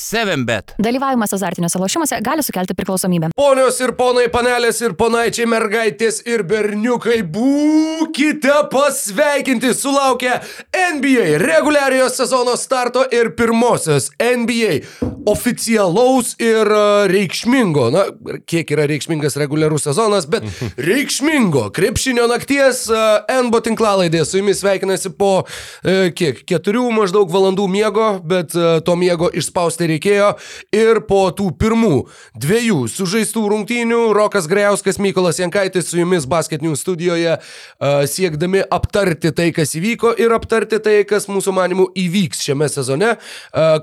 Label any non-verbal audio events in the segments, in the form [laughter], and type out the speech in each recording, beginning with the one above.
7bet. Dalyvavimas azartiniuose lošimuose gali sukelti priklausomybę. Ponios ir ponai, panelės ir ponaičiai, mergaitės ir berniukai, būkite pasveikinti sulaukę NBA reguliariojo sezono starto ir pirmosios NBA oficialaus ir e, reikšmingo, na, kiek yra reikšmingas reguliarus sezonas, bet [laughs] reikšmingo krepšinio nakties e, NBO tinklalaidė su jumis sveikinasi po e, kiek, keturių maždaug valandų miego, bet to miego išspausti reikėjo ir po tų pirmų dviejų sužaistų rungtynių Rokas Grejauskas, Mykolas Jankaitis su jumis basketinių studijoje siekdami aptarti tai, kas įvyko ir aptarti tai, kas mūsų manimų įvyks šiame sezone,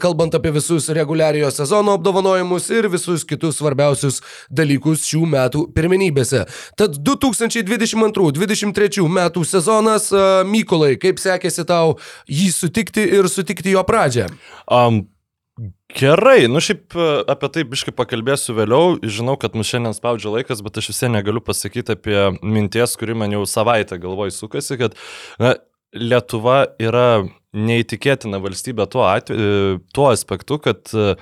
kalbant apie visus reguliariojo sezono apdovanojimus ir visus kitus svarbiausius dalykus šių metų pirmenybėse. Tad 2022-2023 metų sezonas, Mykolai, kaip sekėsi tau jį sutikti ir sutikti jo pradžią? Um, Gerai, nu šiaip e, apie tai biškai pakalbėsiu vėliau. Žinau, kad mus šiandien spaudžia laikas, bet aš visai negaliu pasakyti apie minties, kuri man jau savaitę galvoj sukasi, kad na, Lietuva yra neįtikėtina valstybė tuo, atveju, e, tuo aspektu, kad e,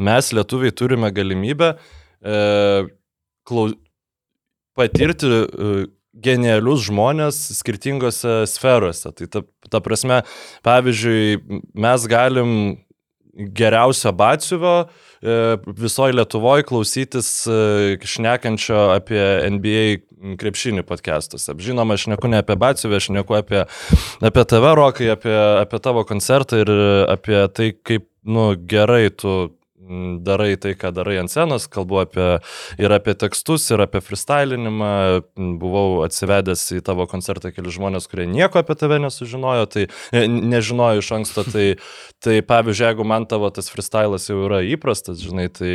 mes lietuviai turime galimybę e, klaus, patirti e, genialius žmonės skirtingose sferose. Tai ta, ta prasme, pavyzdžiui, mes galim geriausio batsiuvio e, visoje Lietuvoje klausytis e, šnekančio apie NBA krepšinį podcastus. Žinoma, aš neku ne apie batsiuvę, aš neku apie, apie tave, Rokai, apie, apie tavo koncertą ir apie tai, kaip nu, gerai tu darai tai, ką darai ant scenos, kalbu apie, ir apie tekstus, ir apie freestylinimą. Buvau atsivedęs į tavo koncertą keli žmonės, kurie nieko apie tave nesužinojo, tai e, nežinojo iš anksto. Tai, [laughs] tai pavyzdžiui, jeigu man tavo tas freestylas jau yra įprastas, žinai, tai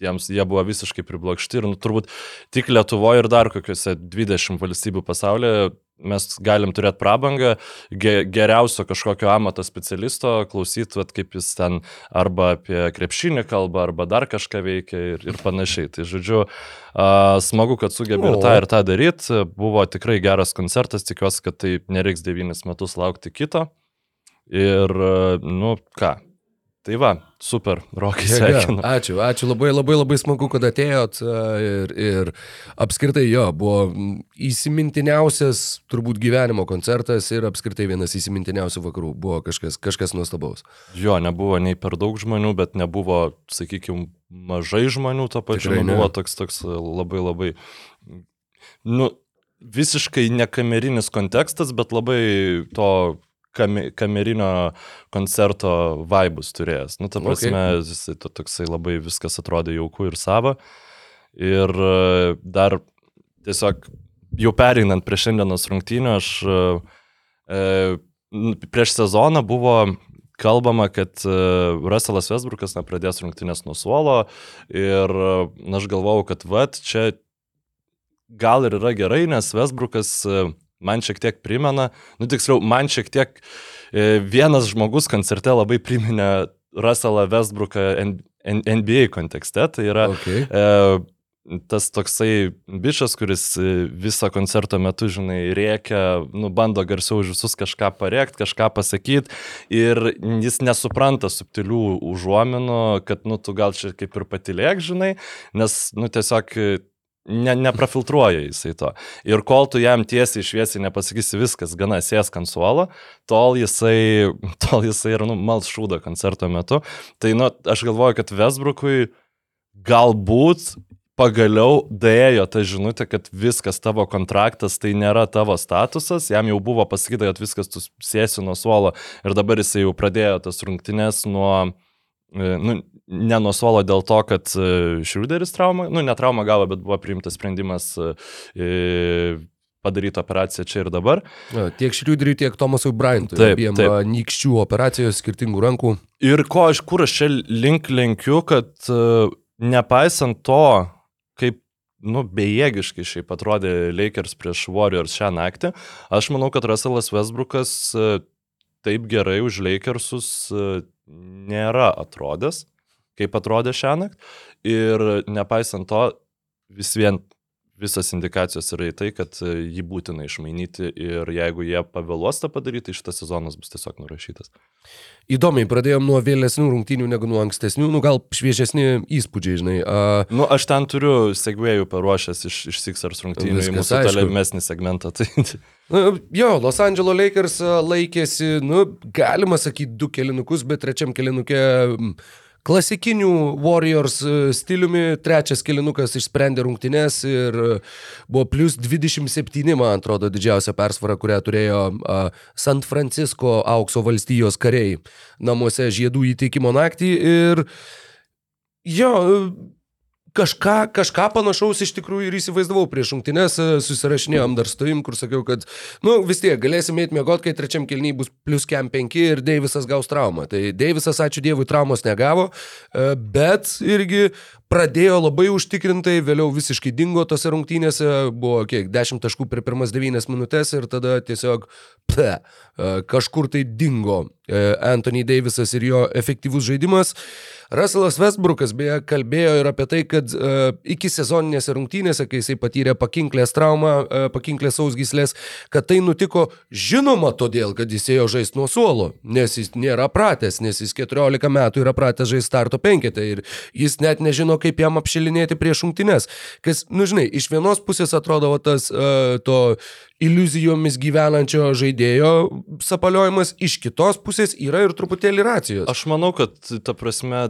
jiems jie buvo visiškai priblokšti ir nu, turbūt tik Lietuvoje ir dar kokiuose 20 valstybių pasaulyje mes galim turėti prabangą ge, geriausio kažkokio amato specialisto, klausyti, vat, kaip jis ten arba apie krepšinį kalba, arba dar kažką veikia ir, ir panašiai. Tai žodžiu, a, smagu, kad sugebė ir tą ir tą daryti. Buvo tikrai geras koncertas, tikiuosi, kad tai nereiks devynis metus laukti kito. Ir, nu ką, Tai va, super, Rokai, sveikinu. Ačiū, ačiū labai, labai, labai smagu, kad atėjot ir, ir apskritai jo, buvo įsimintiniausias turbūt gyvenimo koncertas ir apskritai vienas įsimintiniausių vakarų, buvo kažkas, kažkas nuostabaus. Jo, nebuvo nei per daug žmonių, bet nebuvo, sakykime, mažai žmonių, to pačiu buvo toks, toks labai, labai, nu, visiškai nekamerinis kontekstas, bet labai to kamerinio koncerto vaibus turėjęs. Nu, ta prasme, okay. jisai to, toksai labai viskas atrodė jauku ir sava. Ir e, dar tiesiog jau pereinant prie šiandienos rungtynių, aš e, e prieš sezoną buvo kalbama, kad e, Russellas Westbrookas nepradės rungtynės nuo suolo ir aš galvojau, kad vat čia gal ir yra gerai, nes Westbrookas man šiek tiek primena, nu tiksliau, man šiek tiek e, vienas žmogus koncerte labai priminė Russellą Westbrooką NBA kontekste, tai yra okay. e, tas toksai bišas, kuris e, visą koncerto metu, žinai, rėkia, nu, bando garsiau už visus kažką parėkti, kažką pasakyti ir jis nesupranta subtilių užuominų, kad, nu, tu gal čia kaip ir patilėk, žinai, nes, nu, tiesiog ne, neprafiltruoja jisai to. Ir kol tu jam tiesiai šviesiai nepasakysi viskas, gana sėsk ant suolo, tol jisai, [laughs] tol jisai yra, nu, mals šūda koncerto metu. Tai, nu, aš galvoju, kad Vesbrukui galbūt pagaliau dėjo ta žinutė, kad viskas tavo kontraktas tai nėra tavo statusas, jam jau buvo pasakyta, kad viskas tu sėsi nuo suolo ir dabar jisai jau pradėjo tas rungtynes nuo, nu, ne nuo suolo dėl to, kad e, Šriuderis traumą, nu ne traumą gavo, bet buvo priimtas sprendimas e, e, padaryti operaciją čia ir dabar. Ja, tiek Šriuderiui, tiek Tomasui Bryantui. Taip, abiem taip. nykščių operacijos skirtingų rankų. Ir ko aš kur aš čia link lenkiu, kad nepaisant to, kaip nu, bejėgiškai šiaip atrodė Lakers prieš Warriors šią naktį, aš manau, kad Russellas Westbrookas taip gerai už Lakersus nėra atrodęs kaip atrodė šią naktį. Ir nepaisant to, vis vien visas indikacijos yra į tai, kad e, jį būtina išmainyti ir jeigu jie pavėluos tą padaryti, tai šitas sezonas bus tiesiog nurašytas. Įdomiai, pradėjom nuo vėlesnių rungtynių negu nuo ankstesnių, nu gal šviežesni įspūdžiai, žinai. Uh, Nu, aš ten turiu segvėjų paruošęs iš, iš Sixers rungtynių į Viskas mūsų aišku. tolimesnį segmentą. Tai, Na, jo, Los Angeles Lakers a, laikėsi, nu, galima sakyti, du kelinukus, bet trečiam kelinukė mm, klasikinių Warriors a, stiliumi, trečias kelinukas išsprendė rungtynes ir a, buvo plus 27, man atrodo, didžiausia persvara, kurią turėjo a, San Francisco aukso valstijos kariai namuose žiedų įteikimo naktį ir jo, kažką, kažką panašaus iš tikrųjų ir įsivaizdavau prieš rungtynes, e, susirašinėjom dar su tavim, kur sakiau, kad, nu, vis tiek galėsim eiti mėgoti, kai trečiam kelnyje bus plus kem 5 ir Deivisas gaus traumą. Tai Deivisas, ačiū Dievui, traumos negavo, e, bet irgi pradėjo labai užtikrintai, vėliau visiškai dingo tose rungtynėse, buvo kiek, 10 taškų per pirmas 9 minutės ir tada tiesiog, pe, kažkur tai dingo e, Anthony Davisas ir jo efektyvus žaidimas. Russellas Westbrookas beje kalbėjo ir apie tai, kad uh, iki sezoninėse rungtynėse, kai jisai patyrė pakinklės traumą, pakinklės sausgyslės, kad tai nutiko žinoma todėl, kad jis ėjo žaisti nuo suolo, nes jis nėra pratęs, nes jis 14 metų yra pratęs žaisti starto penketą ir jis net nežino, kaip jam apšilinėti prieš rungtynes. Kas, nu žinai, iš vienos pusės atrodo va, tas uh, to iliuzijomis gyvenančio žaidėjo sapaliojimas, iš kitos pusės yra ir truputėlį racijos. aš manau, kad ta prasme,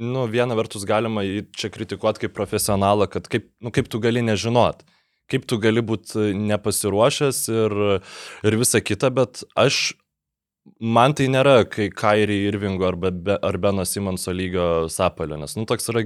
nu, viena vertus galima jį čia kritikuoti kaip profesionalą, kad kaip, nu, kaip tu gali nežinot. Kaip tu gali būti nepasiruošęs ir, ir visa kita, bet aš Man tai nėra, kai Kairi Irvingo arba Be, ar Beno Simonso lygio sapalio, nes, nu, toks yra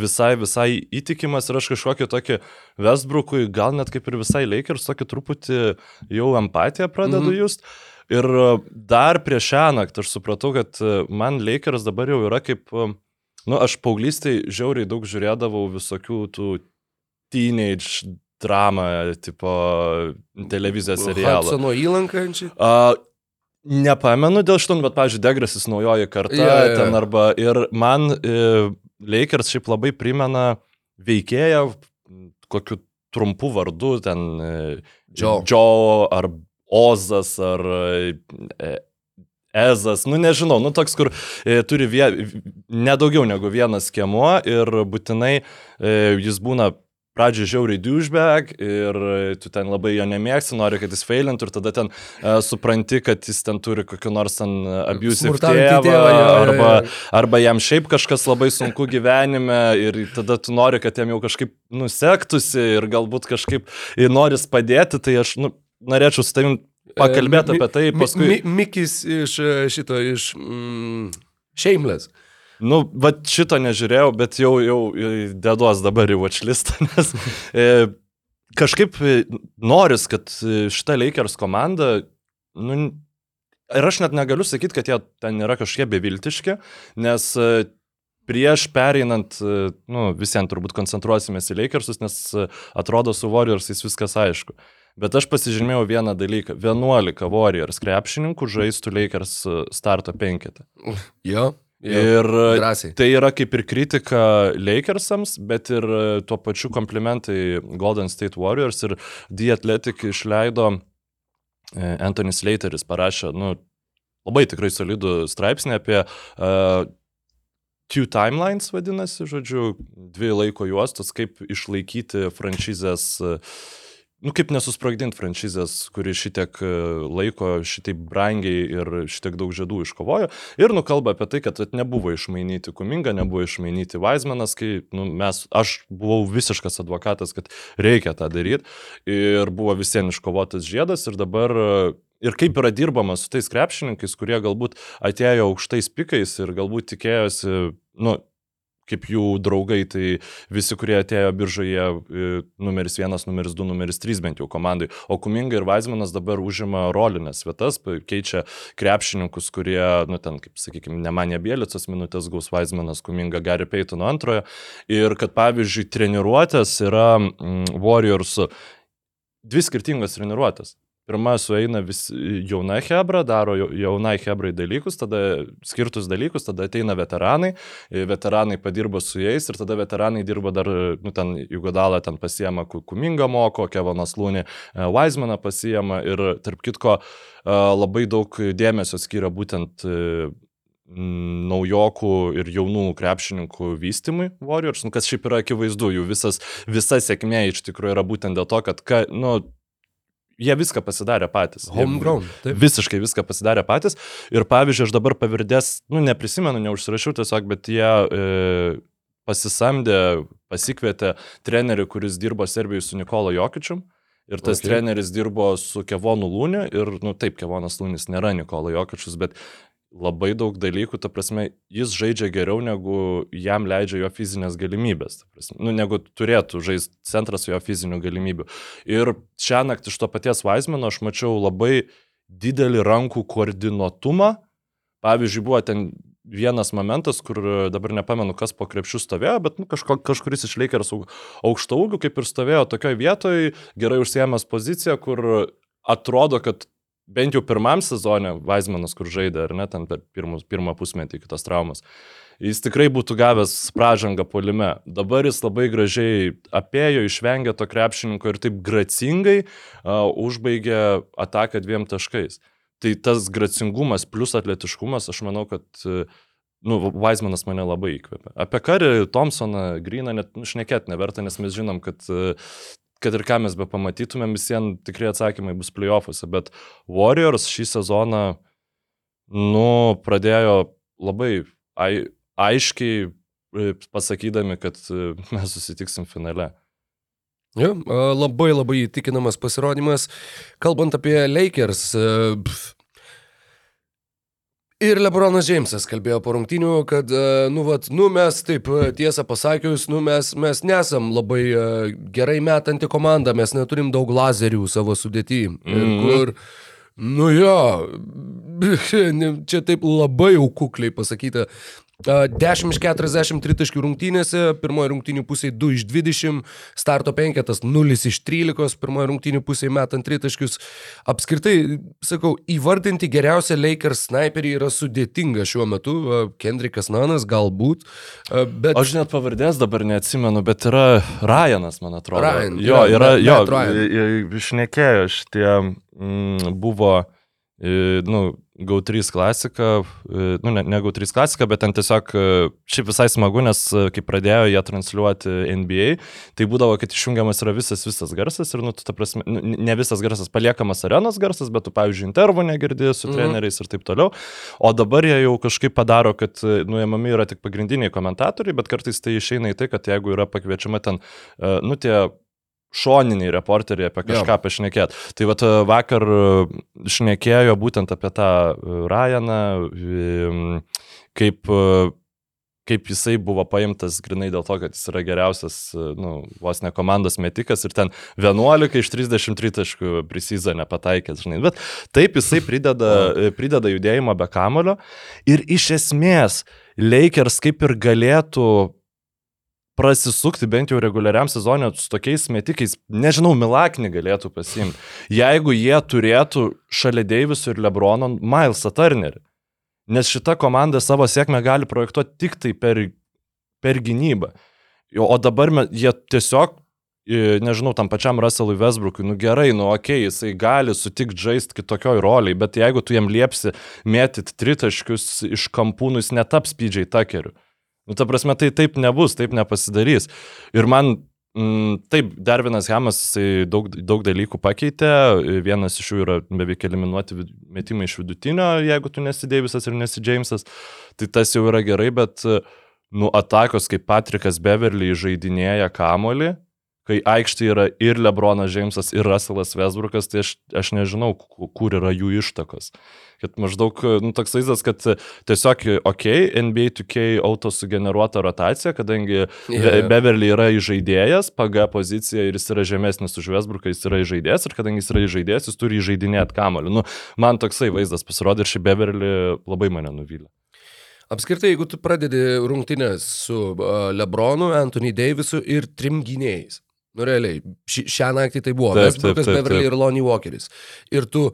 visai, visai įtikimas ir aš kažkokį tokį Westbrookui, gal net kaip ir visai Lakers, tokį truputį jau empatiją pradedu -hmm. just. Ir dar prieš šią naktį aš supratau, kad man Lakers dabar jau yra kaip, nu, aš paauglystai žiauriai daug žiūrėdavau visokių tų teenage dramą, tipo televizijos serialų. Hudsono įlankančiai. Nepamenu dėl šito, bet, pavyzdžiui, Degrasis naujoji karta jo, jo. ten arba ir man e, Lakers šiaip labai primena veikėją kokiu trumpu vardu, ten e, Joe. Joe ar Ozas ar e, Ezas, nu nežinau, nu toks, kur e, turi vie, nedaugiau negu vienas kiemuo ir būtinai e, jis būna pradžioje žiauriai douchebag ir tu ten labai jo nemėgsi, nori, kad jis failintų ir tada ten uh, supranti, kad jis ten turi kokį nors ten abusive tėvą, tėvą, jo, jo, arba, jo. arba jam šiaip kažkas labai sunku gyvenime ir tada tu nori, kad jam jau kažkaip nusektusi ir galbūt kažkaip ir noris padėti, tai aš nu, norėčiau su tavim pakalbėti Mi- apie tai mi- paskui. Mi, Mikis iš e, šito, iš mm, Shameless. Nu, va šito nežiūrėjau, bet jau, jau deduos dabar į watchlistą, [laughs] nes e, kažkaip e, noris, kad e, šita Lakers komanda, nu, ir aš net negaliu sakyti, kad jie ten yra kažkiek beviltiški, nes e, prieš pereinant, nu, visiems turbūt koncentruosimės į Lakersus, nes atrodo su Warriorsais viskas aišku. Bet aš pasižymėjau vieną dalyką. 11 Warriors krepšininkų žaistų Lakers starto penketą. Jo. Ir Drąsiai. tai yra kaip ir kritika Lakersams, bet ir e, tuo pačiu komplimentai Golden State Warriors ir The Athletic išleido e, Anthony Slateris, parašė, nu, labai tikrai solidų straipsnį apie uh, Two Timelines vadinasi, žodžiu, dvi laiko juostos, kaip išlaikyti franšizės uh, Nu, kaip nesusprogdinti franšizės, kuri šitiek e, laiko, šitaip brangiai ir šitiek daug žiedų iškovojo. Ir nukalba apie tai, kad nebuvo išmainyti Kuminga, nebuvo išmainyti Vaismanas, kai nu, mes, aš buvau visiškas advokatas, kad reikia tą daryti. Ir buvo visiems iškovotas žiedas ir dabar e, Ir kaip yra dirbama su tais krepšininkais, kurie galbūt atėjo aukštais pikais ir galbūt tikėjosi, nu, kaip jų draugai, tai visi, kurie atėjo biržoje, e, numeris vienas, numeris du, numeris trys bent jau komandai. O Kuminga ir Vaismanas dabar užima rolinės vietas, keičia krepšininkus, kurie, nu ten, kaip sakykime, nemanė Bielicas minutės gaus Vaismanas, Kuminga Gary Paytono antrojo. Ir kad, pavyzdžiui, treniruotės yra mm, Warriors dvi skirtingos treniruotės. Pirma sueina vis jauna hebra, daro jau- jaunai hebrai dalykus, tada skirtus dalykus, tada ateina veteranai, e, veteranai padirba su jais ir tada veteranai dirba dar, nu, ten Jugodalą ten pasiema Ku- Kumingą moko, Kevanas Lūnį Weizmaną pasiema ir, tarp kitko, e, labai daug dėmesio skiria būtent e, naujokų ir jaunų krepšininkų vystymui Warriors, nu, kas šiaip yra akivaizdu, jų visas, visa sėkmė iš tikrųjų yra būtent dėl to, kad, ka, nu, jie viską pasidarė patys. Homegrown. Taip. Visiškai viską pasidarė patys. Ir pavyzdžiui, aš dabar pavirdės, nu, neprisimenu, neužsirašiau tiesiog, bet jie e, pasisamdė, pasikvietė trenerių, kuris dirbo Serbijoje su Nikolo Jokičium. Ir tas Okay. treneris dirbo su Kevonu Lūniu ir, nu taip, Kevonas Lūnis nėra Nikola Jokičius, bet labai daug dalykų, ta prasme, jis žaidžia geriau, negu jam leidžia jo fizinės galimybės. Prasme, nu, negu turėtų žaisti centras su jo fizinių galimybių. Ir šią naktį iš to paties Vaismano aš mačiau labai didelį rankų koordinuotumą. Pavyzdžiui, buvo ten vienas momentas, kur e, dabar nepamenu, kas po krepšių stovėjo, bet nu, kažko, kažkuris iš Lakers au- aukšto ūgių kaip ir stovėjo tokioje vietoje, gerai užsiemęs poziciją, kur atrodo, kad bent jau pirmam sezonė Vaismanas, kur žaidė, ar ne, ten per pirmus, pirmą pusmetį kitos traumas, jis tikrai būtų gavęs pražangą polime. Dabar jis labai gražiai apėjo, išvengė to krepšininko ir taip gracingai uh, užbaigė ataką dviem taškais. Tai tas gracingumas plus atletiškumas, aš manau, kad uh, nu, Vaismanas mane labai įkvėpė. Apie Karį, Thompsoną, Greeną net nušnekėti neverta, nes mes žinom, kad uh, kad ir ką mes be pamatytumėm, visiems tikrai atsakymai bus playoffuose, bet Warriors šį sezoną, nu, pradėjo labai ai, aiškiai e, pasakydami, kad e, mes susitiksim finale. Jo, a, labai labai įtikinamas pasirodymas. Kalbant apie Lakers. a, pf, Ir Lebronas Džeimsas kalbėjo po rungtinių, kad, a, nu, vat, nu, mes taip, a, tiesą pasakius, nu, mes, mes nesam labai a, gerai metanti komanda, mes neturim daug lazerių savo sudėti. Ir Mhm. kur, nu jo, [laughs] čia taip labai jau kukliai pasakyta. A, 10 iš 43 taškų rungtynėse, pirmoji rungtynių pusė 2 iš 20, starto penketas 0 iš 13, pirmoji rungtynių pusė metant 3 taškius. Apskritai, sakau, įvardinti geriausią Lakers sniperį yra sudėtinga šiuo metu. A, Kendrickas Nanas galbūt, bet... Aš net pavardės dabar neatsimenu, bet yra Ryanas, man atrodo. Ryan, jo, yra, jo, išnekėjo šitie, mm, buvo, nu, GAU3 klasika, e, nu, ne, ne GAU3 klasika, bet ten tiesiog e, šiaip visai smagu, nes e, kai pradėjo jie transliuoti NBA, tai būdavo, kad išjungiamas yra visas, visas garsas ir, nu, tu, ta prasme, nu, ne visas garsas, paliekamas arenos garsas, bet tu, pavyzdžiui, intervų negirdi su Mhm. treneriais ir taip toliau. O dabar jie jau kažkaip padaro, kad nuėmami yra tik pagrindiniai komentatoriai, bet kartais tai išeina į tai, kad jeigu yra pakviečiama ten, nu, tie šoniniai reporteriai apie kažką Jo. pašnekėt. Tai vat e, vakar e, šnekėjo būtent apie tą e, Ryaną, kaip kaip jisai buvo paimtas grinai dėl to, kad jis yra geriausias, nu, vos ne komandos metikas ir ten 11 iš 33 taškų prisizą nepataikęs, žinai. Bet taip jisai prideda, [laughs] prideda judėjimą be kamulio ir iš esmės Lakers kaip ir galėtų prasisukti bent jau reguliariam sezonė su tokiais metikais, nežinau, Milaknį galėtų pasiimti, jeigu jie turėtų šalia Deiviso ir Lebrono Milesą Turnerį. Nes šita komanda savo sėkmę gali projektuoti tik tai per, per gynybą. O dabar jie tiesiog, e, nežinau, tam pačiam Russellui Westbrookui, nu gerai, nu okei, okay, jisai gali sutikti žaisti kitokioj roliai, bet jeigu tu jam liepsi mėtyti tritaškius iš kampų, nu jis netaps PJ Tuckeriu. Nu, ta prasme, tai taip nebus, taip nepasidarys. Ir man, mm, taip, Darvinas Hamas, jisai daug, daug dalykų pakeitė, vienas iš jų yra beveik eliminuoti metimai iš vidutinio, jeigu tu nesi Deivisas ir nesi Jamesas, tai tas jau yra gerai, bet, nu, atakos, kaip Patrikas Beverly žaidinėja kamolį, kai aikštė yra ir Lebronas Jamesas, ir Russellas Westbrookas, tai aš, aš nežinau, ku- kur yra jų ištakos. Kad maždaug, nu, toks vaizdas, kad tiesiog, okei, okay, NBA 2K auto sugeneruota rotacija, kadangi Yeah. Beverly yra įžaidėjas, paga pozicija ir jis yra žemesnis už Westbrooką, jis yra įžaidėjas ir kadangi jis yra įžaidėjas, jis turi įžeidinėti kamoliu. Nu, man toksai vaizdas pasirodė ir ši Beverly labai mane nuvylė. Apskritai, jeigu tu pradedi rungtynės su uh, Lebronu, Anthony Davisu ir trim gynėjais. Nu, realiai, ši, šią naktį tai buvo taip, Beverly ir Lonnie Walkeris. Ir tu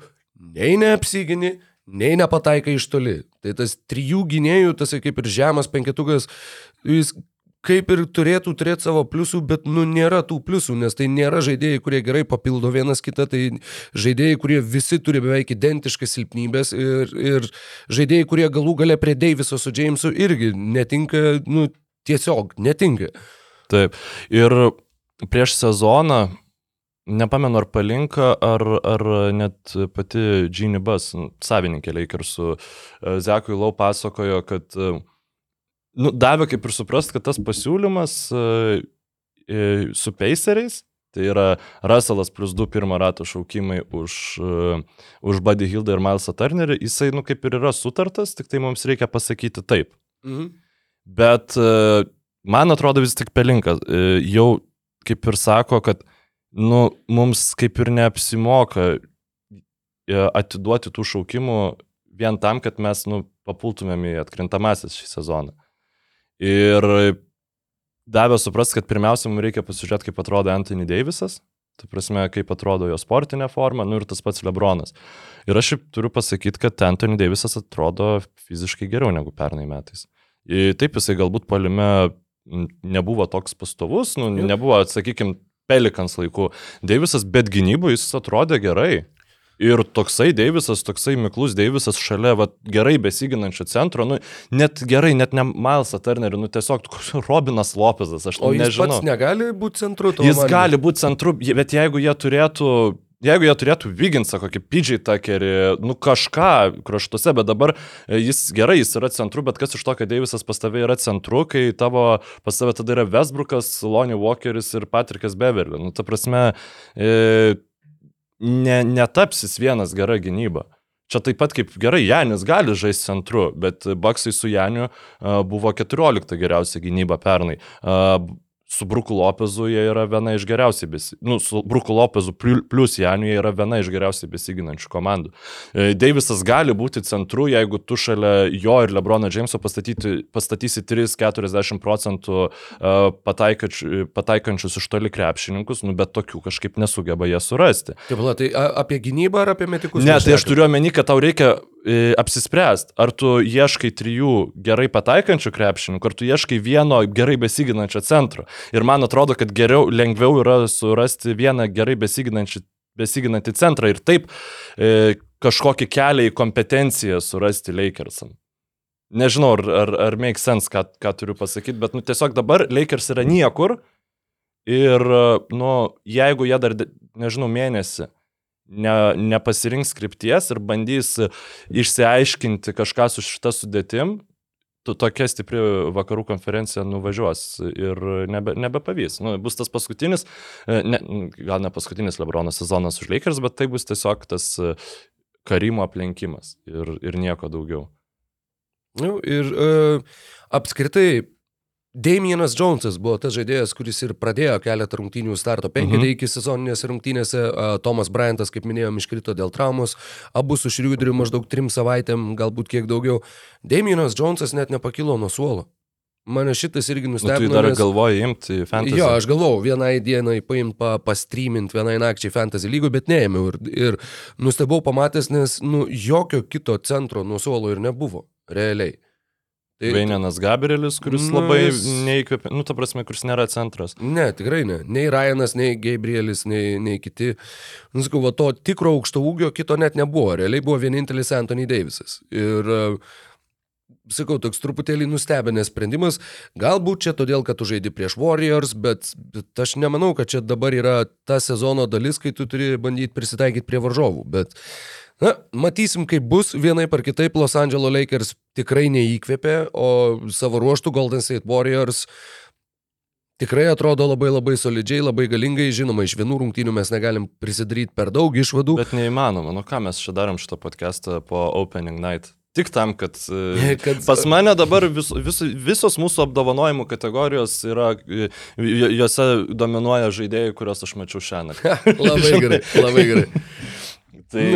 nei neapsigini, nei nepataikai iš toli. Tai tas trijų gynėjų, tas kaip ir žemas penketukas, jis kaip ir turėtų turėti savo pliusų, bet nu nėra tų pliusų, nes tai nėra žaidėjai, kurie gerai papildo vienas kitą, tai žaidėjai, kurie visi turi beveik identiškas silpnybės ir, ir žaidėjai, kurie galų gale prie Deiviso su Jamesu irgi netinka, nu tiesiog netinka. Taip. Ir prieš sezoną, nepamenu ar palinka, ar, ar net pati Gini Bus, nu, savininkė Lakersų, e, Zekui Lau pasakojo, kad e, nu, davė kaip ir suprast, kad tas pasiūlymas e, su Paceriais, tai yra Russellas plus 2 pirmo rato šaukimai už, už Buddy Hildą ir Milesą Turnerį, jisai, nu, kaip ir yra sutartas, tik tai mums reikia pasakyti taip. Mhm. Bet man atrodo vis tik pelinkas. e, Jau kaip ir sako, kad nu, mums kaip ir neapsimoka e, atiduoti tų šaukimų vien tam, kad mes nu, papultumėm į atkrintamasis šį sezoną. Ir davė suprast, kad pirmiausia, mums reikia pasižiūrėti, kaip atrodo Anthony Davisas, tai prasme, kaip atrodo jo sportinė forma, nu ir tas pats Lebronas. Ir aš šiaip turiu pasakyti, kad Anthony Davisas atrodo fiziškai geriau negu pernai metais. Ir taip jisai galbūt palime nebuvo toks pastovus, nu, nebuvo, sakykime, Pelikans laikų. Deivisas, bet gynyboje jis atrodė gerai. Ir toksai Deivisas, toksai Miklus Deivisas šalia va, gerai besiginančio centro, nu, net gerai, net ne Milesą Turnerį, nu tiesiog [laughs] Robinas Lopezas, aš O jis nežinau. pats negali būti centru to. Jis gali būti centru, bet jeigu jie turėtų, jeigu jie turėtų Viginsą, kokį PJ Tuckerį, nu kažką kraštuose, bet dabar e, jis gerai, jis yra centru, bet kas iš to, kad Deivisas pas tave yra centru, kai tavo pas tave tada yra Westbrookas, Lonnie Walkeris ir Patrikas Beverly. Nu, ta prasme, e, ne, netapsis vienas gera gynyba. Čia taip pat kaip gerai, Janis gali žaisti centru, bet Baksai su Janiu uh, buvo 14 geriausia gynyba pernai. Su Bruku Lopezu jie yra viena iš geriausiai, besi, nu, su Bruku Lopezu plus Janiu jie yra viena iš geriausiai besiginančių komandų. E, Deivisas gali būti centru, jeigu tu šalia jo ir Lebrono Jameso pastatysi 3-40 procentų e, pataikančius iš toli krepšininkus, nu, bet tokių kažkaip nesugeba jie surasti. Taip, tai apie gynybą ar apie metikus? Ne, tai aš turiu omeny, kad tau reikia e, apsispręsti, ar tu ieškai trijų gerai pataikančių krepšininkų, ar tu ieškai vieno gerai besiginančio centro. Ir man atrodo, kad geriau, lengviau yra surasti vieną gerai besiginantį centrą ir taip e, kažkokį kelią į kompetenciją surasti Lakersam. Nežinau, ar, ar, ar make sense, ką, ką turiu pasakyti, bet nu, tiesiog dabar Lakers yra niekur ir, nu, jeigu jie dar, nežinau, mėnesį ne, nepasirinks skripties ir bandys išsiaiškinti kažką su šita sudėtim, tu tokia stipri vakarų konferencija nuvažiuos ir nebe, nebepavys. Nu, bus tas paskutinis, e, ne, gal ne paskutinis Lebrono sezonas už Lakers, bet tai bus tiesiog tas e, karimo aplenkimas ir, ir nieko daugiau. Nu, ir uh, apskritai, Damienas Jonesas buvo tas žaidėjas, kuris ir pradėjo keletą rungtynių starto penketą Mhm. iki sezoninėse rungtynėse. Tomas Bryantas, kaip minėjom, iškrito dėl traumos. Abu su Šriuderiu maždaug trim savaitėm, galbūt kiek daugiau. Damienas Jonesas net nepakilo nuo suolo. Mane šitas irgi Nu, tu nustebino. dar nes- galvoji imti fantasy. Jo, aš galvojau, vienai dienai paimti, pa, pastreamint vienai nakčiai fantasy lygų, bet neėmiau ir, ir nustebau pamatęs, nes nu, jokio kito centro nuo suolo ir nebuvo, realiai. Tai- Veinianas Gabrielis, kuris Nu, labai jis- neįkvėpė, nu, ta prasme, kuris nėra centras. Ne, tikrai ne. Nei Ryanas, nei Gabrielis, nei, nei kiti. Nuskau, va to tikro aukšto ūgio kito net nebuvo. Realiai buvo vienintelis Anthony Davisas. Ir, e, sakau, toks truputėlį nustebinęs sprendimas. Galbūt čia todėl, kad tu žaidži prieš Warriors, bet, bet aš nemanau, kad čia dabar yra ta sezono dalis, kai tu turi bandyti prisitaikyti prie varžovų. Bet, na, matysim, kaip bus. Vienai par kitaip Los Angeles Lakers tikrai neįkvėpė, o savo ruoštų Golden State Warriors Tikrai atrodo labai labai solidžiai, labai galingai, žinoma, iš vienų rungtynių mes negalim prisidaryti per daug išvadų. Bet neįmanoma, nu ką mes čia darom šitą podcastą po Opening Night. Tik tam, kad, e, [laughs] Kad- pas mane dabar vis, vis, visos mūsų apdovanojimų kategorijos yra, e, juose dominuoja žaidėjai, kuriuos aš mačiau šiandien. [laughs] labai gerai, [laughs] labai gerai. Tai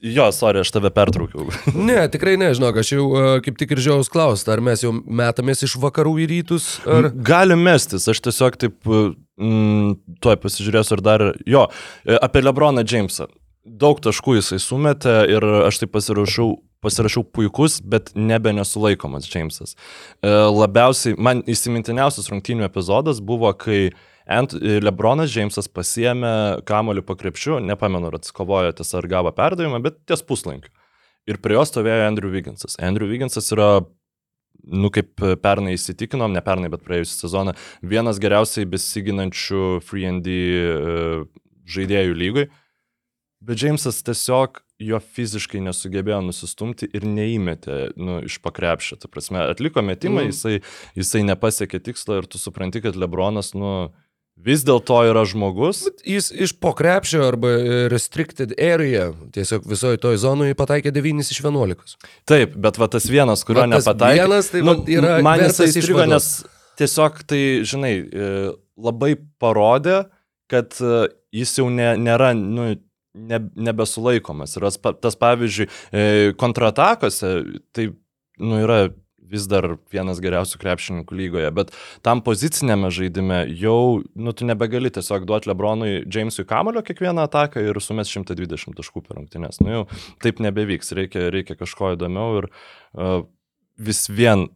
Jo, sorry, aš tave pertraukiau. [laughs] Ne, tikrai nežinau, aš jau uh, kaip tik ir žiaus klausti, ar mes jau metamės iš vakarų į rytus, ar... Galim mestis, aš tiesiog taip, mm, tuoj pasižiūrėsiu ir dar, jo, e, apie Lebroną Jamesą. Daug taškų jisai sumetė ir aš taip pasirašau, pasirašau puikus, bet nebe nesulaikomas Jamesas. E, Labiausiai, man įsimintiniausias rungtynių epizodas buvo, kai Ant, Lebronas Jamesas pasiemė kamoliu po krepšiu, nepamenu, ar atsikovojo tiesa ar gavo perdavimą, bet ties puslankiu. Ir prie jo stovėjo Andrew Wigginsas. Andrew Wigginsas yra, nu kaip pernai įsitikinom, ne pernai, bet praėjusią sezoną, vienas geriausiai besiginančių Free ND e, žaidėjų lygoj. Bet Jamesas tiesiog jo fiziškai nesugebėjo nusistumti ir neįmetė nu, iš pakrepšio. Ta prasme, atliko metimą, mm. jisai, jisai nepasiekė tikslo ir tu supranti, kad Lebronas, nu, vis dėlto yra žmogus. Jis iš pokrepšio arba restricted area, tiesiog visoje toj zonoje pataikė 9 iš 11. Taip, bet va tas vienas, kurio Va nepataikė. vienas, tai nu, yra man jisai išvados. nes tiesiog tai, žinai, e, labai parodė, kad e, jis jau ne, nėra, nu, ne, nebesulaikomas. Ir tas pavyzdžiui, e, kontratakose, tai, nu, yra vis dar vienas geriausių krepšininkų lygoje, bet tam pozicinėme žaidime jau, nu, tu nebegali tiesiog duoti Lebronui Jamesui Kamulio kiekvieną ataką ir sumes 120 taškų per rungtynės. Nu, jau taip nebevyks, reikia, reikia kažko įdomiau ir uh, vis vien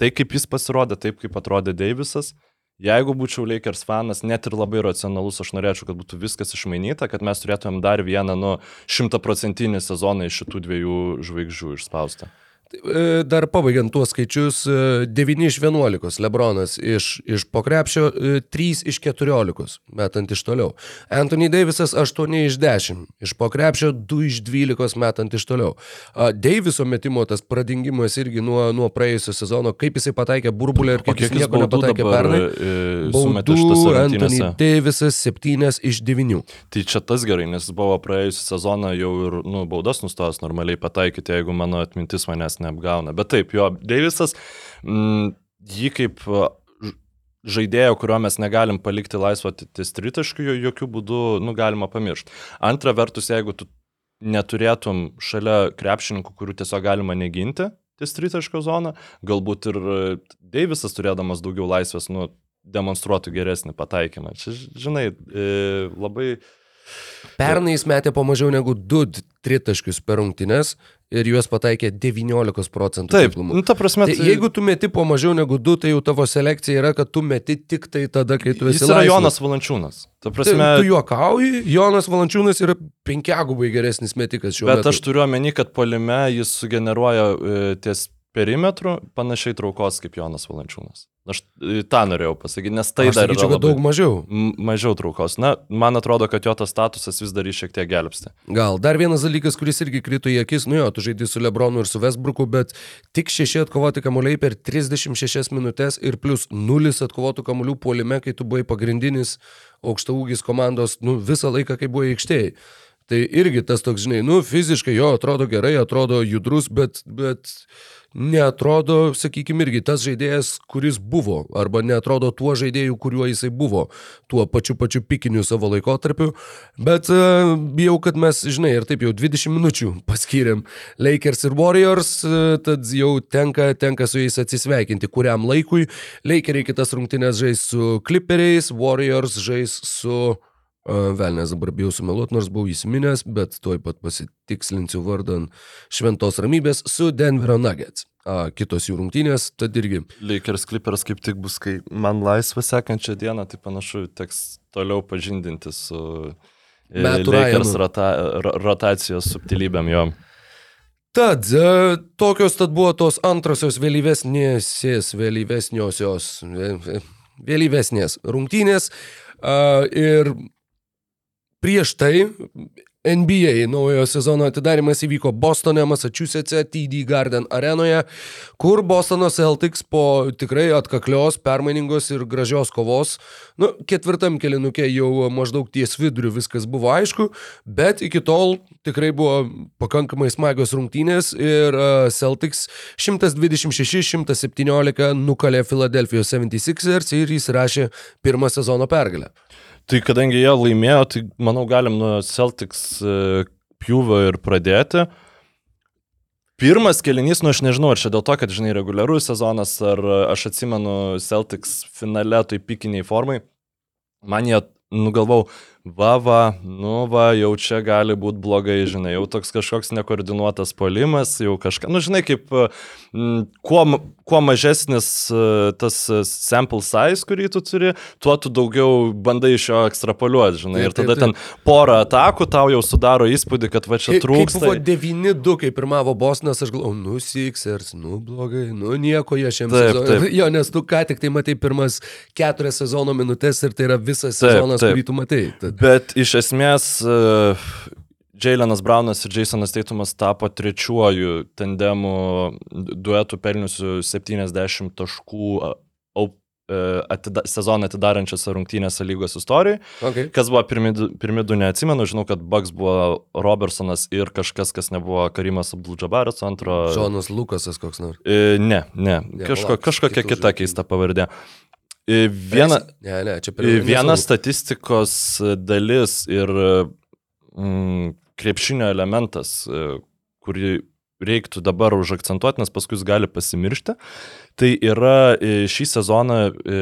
tai, kaip jis pasirodė, taip kaip atrodė Deivisas, Jeigu būčiau Lakers fanas, net ir labai racionalus, aš norėčiau, kad būtų viskas išmainyta, kad mes turėtumėm dar vieną, nu, šimtaprocentinį sezoną iš šitų dviejų žvaigždžių išspaustą. E, Dar pabaigiant tuos skaičius, e, 9 iš 11 Lebronas iš, iš pokrepšio, 3 iš 14 metant iš toliau. Anthony Davisas 8 iš 10, iš pokrepšio 2 iš 12 metant iš toliau. Daviso metimo tas pradingimas irgi nuo, nuo praėjusio sezono, kaip jisai pataikė burbulę ir kaip jis nieko nepataikė pernai. e, Baudų Anthony? Davisas 7 iš 9. Tai čia tas gerai, nes buvo praėjusią sezoną jau ir nu, baudas nustojęs normaliai pataikyti, jeigu mano atmintis manęs neapgauna. Bet taip, jo, Deivisas, mm, jį kaip žaidėjo, kurio mes negalim palikti laisvo ties tritaškių, jo jokių būdų, nu, galima pamiršti. Antra vertus, jeigu tu neturėtum šalia krepšininkų, kurių tiesiog galima neginti ties tritaškio zoną, galbūt ir Deivisas turėdamas daugiau laisvės, nu, demonstruotų geresnį pataikymą. Čia, žinai, e, labai... Pernai jis metė po mažiau negu 2 tritaškius per rungtynes ir juos pataikė 19 procentų. Taip, taiklumu. nu, ta prasme, Tai jeigu tu meti po mažiau negu 2, tai jau tavo selekcija yra, kad tu meti tik tai tada, kai tu esi Jis yra laisvas. Jonas Valančiūnas. Ta Tai, prasme, tu juokauji, Jonas Valančiūnas yra penkiagubai geresnis metikas šiuo bet metu. aš turiu omeny, kad polime jis sugeneruoja e, ties perimetru panašiai traukos kaip Jonas Valančiūnas. Aš e, tą norėjau pasakyti, nes tai aš dar yra sakyčiau, kad labai, daug mažiau. mažiau traukos. Na, man atrodo, kad jo tas statusas vis dar jį šiek tiek gelbsti. Gal dar vienas dalykas, kuris irgi krito į akis, nu jo, tu žaidži su Lebronu ir su Vesbruku, bet tik šeši atkovoti kamuoliai per 36 minutės ir plus nulis atkovotų kamuolių puolime, kai tu buvai pagrindinis aukštaūgis komandos, nu visą laiką, kai buvai aikštėjai. Tai irgi tas toks, žinai, nu fiziškai jo atrodo gerai, atrodo judrus, bet, bet neatrodo, sakykime, irgi tas žaidėjas, kuris buvo, arba neatrodo tuo žaidėju, kuriuo jisai buvo, tuo pačiu pačiu pikiniu savo laikotarpiu, bet uh, bijau, kad mes, žinai, ir taip jau 20 minučių paskyrėm Lakers ir Warriors, uh, tad jau tenka, tenka su jais atsisveikinti kuriam laikui. Lakeriai kitas rungtynės žais su Clipperiais, Warriors žais su Velnės dabar bijau sumeluoti, nors buvau įsiminęs, bet tuoj pat pasitikslinsiu vardan šventos ramybės su Denverio Nuggets. A, kitos jų rungtynės, tad irgi. Lakers Clippers kaip tik bus, kai man laisvą sekančią dieną, tai panašu, teks toliau pažindinti su e, Metu Lakers rota, ro- rotacijos subtilybėm jo. Tad, e, tokios tad buvo tos antrosios vėlyvesnės, vėlyvesniosios, vė- vė- vėlyvesnės rungtynės. A, ir prieš tai NBA naujojo sezono atidarimas įvyko Bostone, Massachusetts'e, TD Garden arenoje, kur Bostono Celtics po tikrai atkaklios, permainingos ir gražios kovos, nu, ketvirtam kelinukė jau maždaug ties viduriu viskas buvo aišku, bet iki tol tikrai buvo pakankamai smagios rungtynės ir uh, Celtics 126-117 nukalė Philadelphia 76ers ir įsirašė pirmą sezono pergalę. Tai kadangi jie laimėjo, tai manau galim nuo Celtics e, pjūvio ir pradėti. Pirmas kelinys, nu aš nežinau, ar čia dėl to, kad, žinai, reguliarus sezonas, ar aš atsimenu Celtics finale, tai pikiniai formai, man jie nugalvau, va, va, nu va, jau čia gali būti blogai, žinai, jau toks kažkoks nekoordinuotas polimas, jau kažką, nu žinai, kaip m, kuo, kuo mažesnis e, tas sample size, kurį tu turi, tuo tu daugiau bandai iš jo ekstrapoliuoti, žinai, Taip, ir tada taip, taip. ten porą atakų tau jau sudaro įspūdį, kad va čia trūksta. buvo 9-2, kai pirmavo Bosnas, aš galvoju, nu Sixers, nu blogai, nu nieko jie šiam Taip, sezonui. taip. [laughs] Jo, nes tu ką tik tai matai pirmas keturias sezono minutės ir tai yra visas Taip, sezonas, taip. kurį tu matai. Tad, Bet iš esmės uh, Jailenas Braunas ir Jasonas Teitumas tapo trečiuoju tandemu duetu pelniusiu 70 taškų e, atida, sezoną atidarančiose rungtynėse lygos istorijoje. okay. Kas buvo pirmi, du- pirmi du, neatsimenu, žinau, kad Bugs buvo Robertsonas ir kažkas, kas nebuvo Karimas Abdulžabaras antro. Džonas Lukasas koks nors. E, ne, ne, Kažko, kažkokia kita keista pavardė. E, Viena, Ne, ne, Viena statistikos dalis ir mm, krepšinio elementas, e, kurį reiktų dabar užakcentuoti, nes paskui jis gali pasimiršti, tai yra e, šį sezoną e,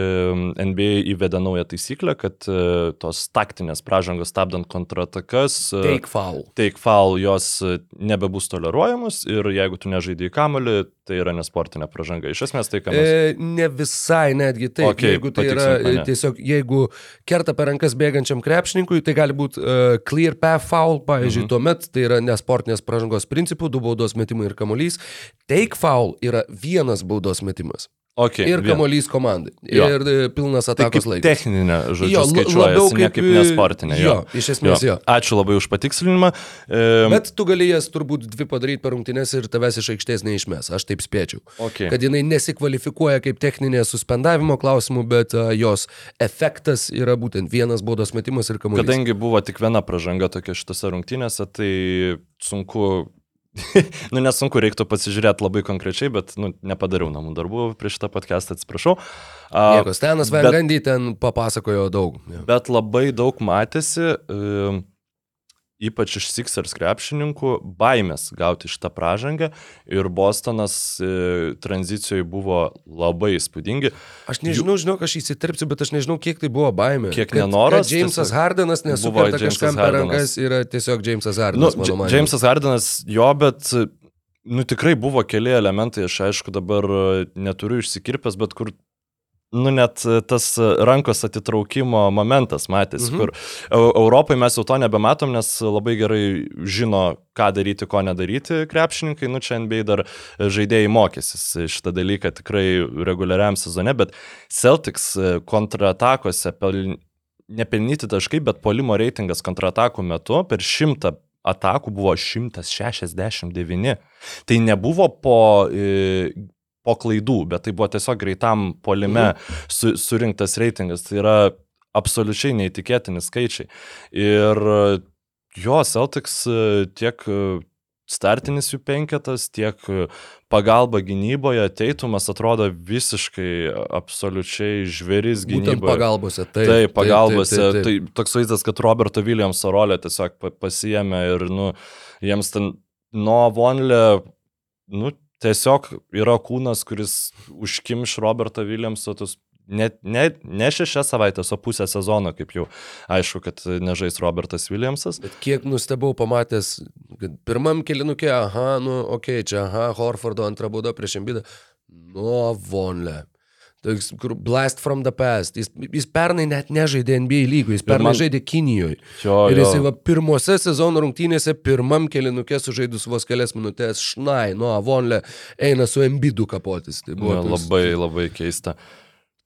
NBA įvedė naują taisyklę, kad e, tos taktinės pražangos stabdant kontratakas, Take foul. take foul jos nebebus toleruojamos ir jeigu tu nežaidai kamuolį, tai yra nesportinė pražanga. Iš esmės tai, ką mes... E, ne visai netgi taip. Okei, jeigu tai yra mane. tiesiog, jeigu kerta per rankas bėgančiam krepšininkui, tai gali būti uh, clear path foul, pavyzdžiui, mhm. tuomet tai yra nesportinės pražangos principų, du baudos metimai ir kamuolys. Take foul yra vienas baudos metimas. Okay, Ir kamuolys komandai. Jo. Ir e, pilnas Tai atakos kaip laikas. techninė, žodžiu, Jo, jo, labiau ne kaip, kaip nesportinė. jo, iš esmės jo. Ačiū labai už patikslinimą. E, Bet tu gali jas turbūt dvi padaryti per rungtynes ir tavęs iš aikštės neišmes, aš taip spėčiau. okay. Kad jinai nesikvalifikuoja kaip techninė suspendavimo klausimų, bet uh, jos efektas yra būtent vienas baudos metimas ir kamuolys. Kadangi buvo tik viena pražanga tokia šitose rungtynėse, tai sunku, [laughs] nu nesunku, reiktų pasižiūrėti labai konkrečiai, bet nu, nepadariau namų darbų prieš šitą podcastą, atsiprašau. A, Nieko, Stenas Vengandy ten papasakojo daug. Jo. Bet labai daug matėsi, e, ypač iš Sixers krepšininkų, baimės gauti šitą pražangą ir Bostonas e, tranzicijoje buvo labai įspūdingi. Aš nežinau, žinau, aš įsiterpsiu, bet aš nežinau, kiek tai buvo baimė. Kiek Kad- nenoras, Kad Jamesas Hardenas nesupranta kažkam per rankas, yra tiesiog Jamesas Nu, Hardenas, manymu. Jamesas Hardenas jo, bet nu, tikrai buvo keli elementai, aš aišku dabar e, neturiu išsikirpęs, bet kur Nu, net e, tas e, rankos atitraukimo momentas matėsi, Mhm. kur Eu- Europai mes jau to nebematom, nes labai gerai žino, ką daryti, ko nedaryti krepšininkai. Nu, čia NBA dar žaidėjai mokysis šitą dalyką tikrai reguliariam sezone, bet Celtics e, kontratakose pel... nepelnyti taškai, bet polimo reitingas kontratakų metu per šimtą atakų buvo 169. Tai nebuvo po, e, po klaidų, bet tai buvo tiesiog greitam polime su, surinktas reitingas. Tai yra absoliučiai neįtikėtini skaičiai. Ir e, jo, Celtics e, tiek e, startinis jų penketas, tiek pagalba gynyboje, teitumas atrodo visiškai absoliučiai žvėris Būtent gynyboje. pagalbose. Taip, Taip, pagalbose. taip, taip, taip. Tai toks vaizdas, kad Roberto Williamso rolę tiesiog pa- pasiemė ir, nu, jiems ten nuo Vonlė, nu, tiesiog yra kūnas, kuris užkimš Roberto Williamso tus net ne, ne šešias savaitės, o pusę sezono, kaip jau aišku, kad nežais Robertas Williamsas. Bet kiek nustebau pamatęs, kad pirmam kilinukė, aha, nu, okei, okay, čia, aha, Horfordo antrą baudą prieš Embidą, nuo Vonle. Toks, kur blast from the past. Jis, jis pernai net nežaidė NBA lygų, jis pernai man- žaidė Kinijoje. Jo, Ir jisai va pirmose sezono rungtynėse pirmam kilinukė sužaidus vos kelias minutės, šnai, nuo Vonle eina su Embidu kapotis. Tai buvo Ne, toks- labai, labai keista.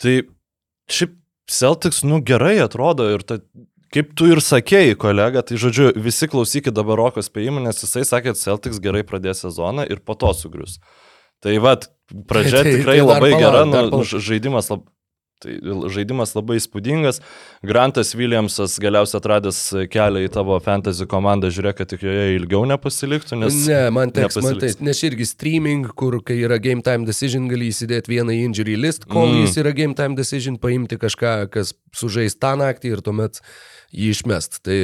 Tai šiaip Celtics, nu gerai atrodo ir ta, kaip tu ir sakėjai, kolega, tai žodžiu, visi klausykit dabar Roko spėjimų, nes jisai sakė, kad Celtics gerai pradės sezoną ir po to sugrius. Tai vad, pradžia [laughs] Tai- tikrai tai dar labai palauk, gera, nu, palauk. ž- žaidimas labai... Tai žaidimas labai įspūdingas. Grantas Williamsas galiausiai atradęs kelią į tavo fantasy komandą, žiūrėk, kad tik joje ilgiau nepasiliktų, nes... Ne, man teks, man tai, nes irgi streaming, kur kai yra game time decision, gali įsidėti vieną injury list, kol mm. jis yra game time decision, paimti kažką, kas sužais tą naktį ir tuomet jį išmest. Tai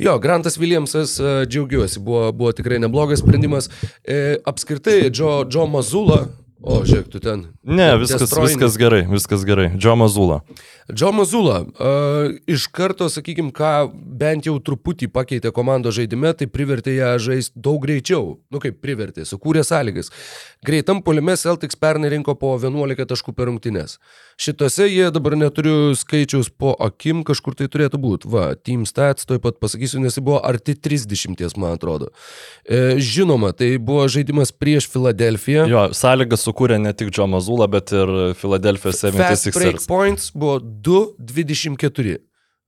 jo, Grantas Williamsas, e, džiaugiuosi, buvo, buvo tikrai neblogas sprendimas. E, apskritai, Joe, Joe Mazula, o žiūrėk, tu ten. Ne, viskas, viskas gerai, viskas gerai. Džo Mazula. Joe Mazula uh, iš karto, sakykime, ką bent jau truputį pakeitė komandos žaidime, tai privertė ją žaisti daug greičiau. Nu kaip privertė, sukūrė sąlygas. Greitam polime Celtics pernai rinko po 11 taškų per rungtynes. Šitose jie dabar neturiu skaičiaus po akim, kažkur tai turėtų būti. Va, Team Stats, tuoj pat pasakysiu, nes jis buvo arti 30, man atrodo. E, žinoma, tai buvo žaidimas prieš Filadelfiją. Jo, sąlygas sukūrė ne tik Džo Mazula, bet ir Philadelphia Fast break 76ers. points buvo 2.24.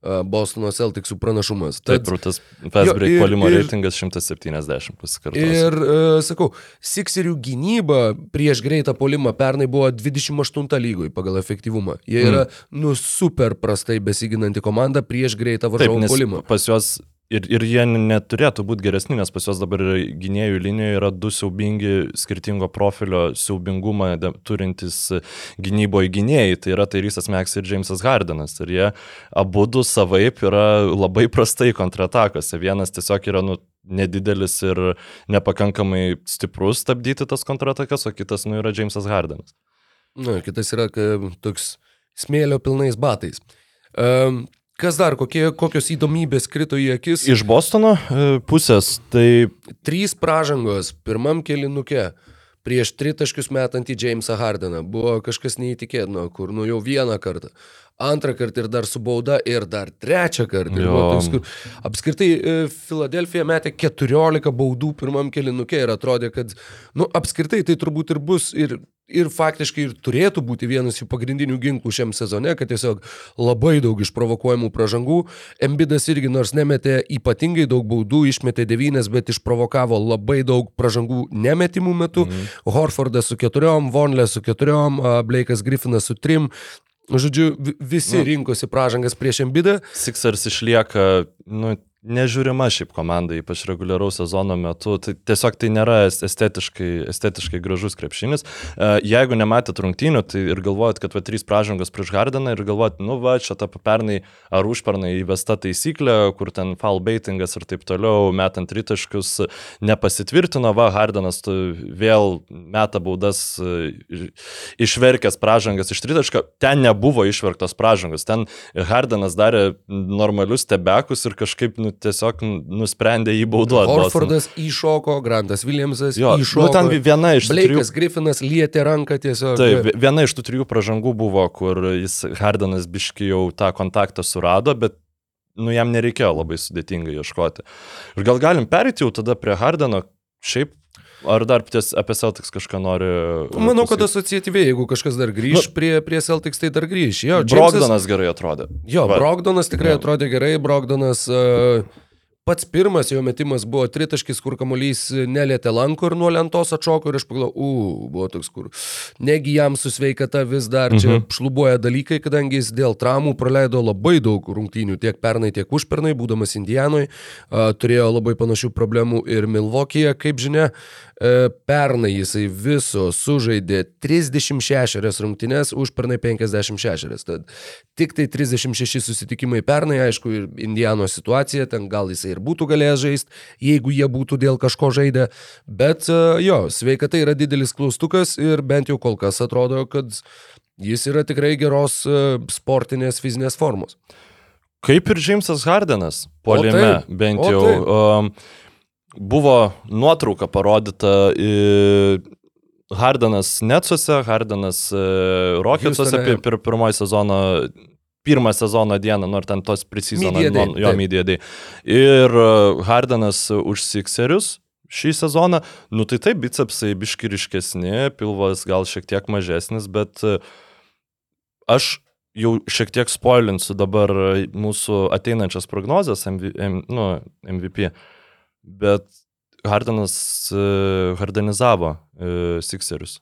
a, Bostono Celticsų pranašumas. Taip, Tad- ir tas fast Jo, break ir- polimo reitingas 170 pasikartos. Ir, uh, sakau, Sikserių gynyba prieš greitą polimą pernai buvo 28 lygoj pagal efektyvumą. Jie yra, mm. nu, super prastai besiginanti komanda prieš greitą Taip, varžovų polimą. pas juos ir, ir jie neturėtų būti geresni, nes pas juos dabar gynėjų linijoje yra du siaubingi skirtingo profilio siaubingumą de- turintys gynyboje gynėjai. Tai yra Tairysas Meks ir Jamesas Hardenas. Ir jie abu du savaip yra labai prastai kontratakose. Vienas tiesiog yra nu, nedidelis ir nepakankamai stiprus stabdyti tas kontratakas, o kitas nu, yra Jamesas Hardenas. Na, kitas yra toks smėlio pilnais batais. Um, kas dar, kokie, kokios įdomybės krito į akis? Iš Bostono e, pusės, tai Trys pražangos pirmam kelinuke prieš tritaškius metantį Jamesą Hardeną. Buvo kažkas neįtikėtino, kur nu jau vieną kartą. Antrą kartą ir dar su bauda ir dar trečią kartą. Toks, kur... Apskritai, e, Filadelfija metė 14 baudų pirmam kelinuke ir atrodė, kad, nu, apskritai tai turbūt ir bus ir, ir faktiškai ir turėtų būti vienas jų pagrindinių ginklų šiam sezone, kad tiesiog labai daug išprovokuojamų pražangų. Embidas irgi nors nemetė ypatingai daug baudų, išmetė 9, bet išprovokavo labai daug pražangų nemetimų metu. Mhm. Horfordas su keturiom, Vonlė su keturiom, Blake'as Griffinas su trim. Žodžiu, vi- visi Nu. rinkosi pražangas prieš Embidą. Sixers išlieka, nu, nežiūrima šiaip komanda, ypač reguliaraus sezono metu. Tai tiesiog tai nėra es- estetiškai, estetiškai gražus krepšinis. E, Jeigu nematėt rungtynių, tai ir galvojat, kad va trys pražangos prieš Hardeną ir galvojat, nu va, čia ta pernai ar užpernai įvesta taisyklė, kur ten foul baitingas ir taip toliau, metant tritaškius nepasitvirtino, va, Hardenas tu vėl meta baudas e, išverkęs pražangas iš tritaško, ten nebuvo išverktos pražangos, ten Hardenas darė normalius tebekus ir kažkaip nu, tiesiog nusprendė jį bauduoti. Horfordas įšoko, Grantas Williamsas Jo, įšoko. nu, ten viena iš tų trijų Blake'as Griffinas lietė ranką tiesiog. Taip, vi- viena iš tų trijų pražangų buvo, kur jis Hardenas biški jau tą kontaktą surado, bet nu, jam nereikėjo labai sudėtingai ieškoti. Ir gal galim perėti jau tada prie Hardeno, šiaip, ar dar ties, apie Celtics kažką nori. Manau, kad asociatyviai, jeigu kažkas dar grįž prie, prie Celtics, tai dar grįž. Jo, Jamesas- Brogdonas gerai atrodė. Jo, Va. Brogdonas tikrai Jo. atrodė gerai, Brogdonas uh, pats pirmas jo metimas buvo tritaškis, kur kamuolys nelėtė lanko ir nuo lentos atšoko ir aš pagalvojau, u, buvo toks, kur negi jam su sveikata vis dar čia Mhm. šlubuoja dalykai, kadangi jis dėl traumų praleido labai daug rungtynių, tiek pernai, tiek užpernai, būdamas Indianoje, uh, turėjo labai panašių problemų ir Milvokėje, kaip žinia, uh, pernai jisai viso sužaidė 36 rungtynes, užpernai 56. Tad tik tai 36 susitikimai pernai, aišku, ir Indiano situacija, ten gal jisai ir būtų galėjęs žaisti, jeigu jie būtų dėl kažko žaidę, bet e, jo, sveikata yra didelis klaustukas ir bent jau kol kas atrodo, kad jis yra tikrai geros e, sportinės fizinės formos. Kaip ir Jamesas Hardenas, polime, bent o jau. Um, buvo nuotrauka parodyta. I, Hardenas Netsuose, Hardenas uh, Rocketsuose pir, pir, pirmoji sezono, pirmą sezono dieną, nors ten tos day, jo day. Ir uh, Hardenas už Sixerius šį sezoną, nu tai taip, bicepsai biškiriškesni, pilvas gal šiek tiek mažesnis, bet uh, aš jau šiek tiek spoilinsiu dabar mūsų ateinančias prognozes MV, M, nu, MVP, bet Hardenas hardenizavo uh, Sixerius.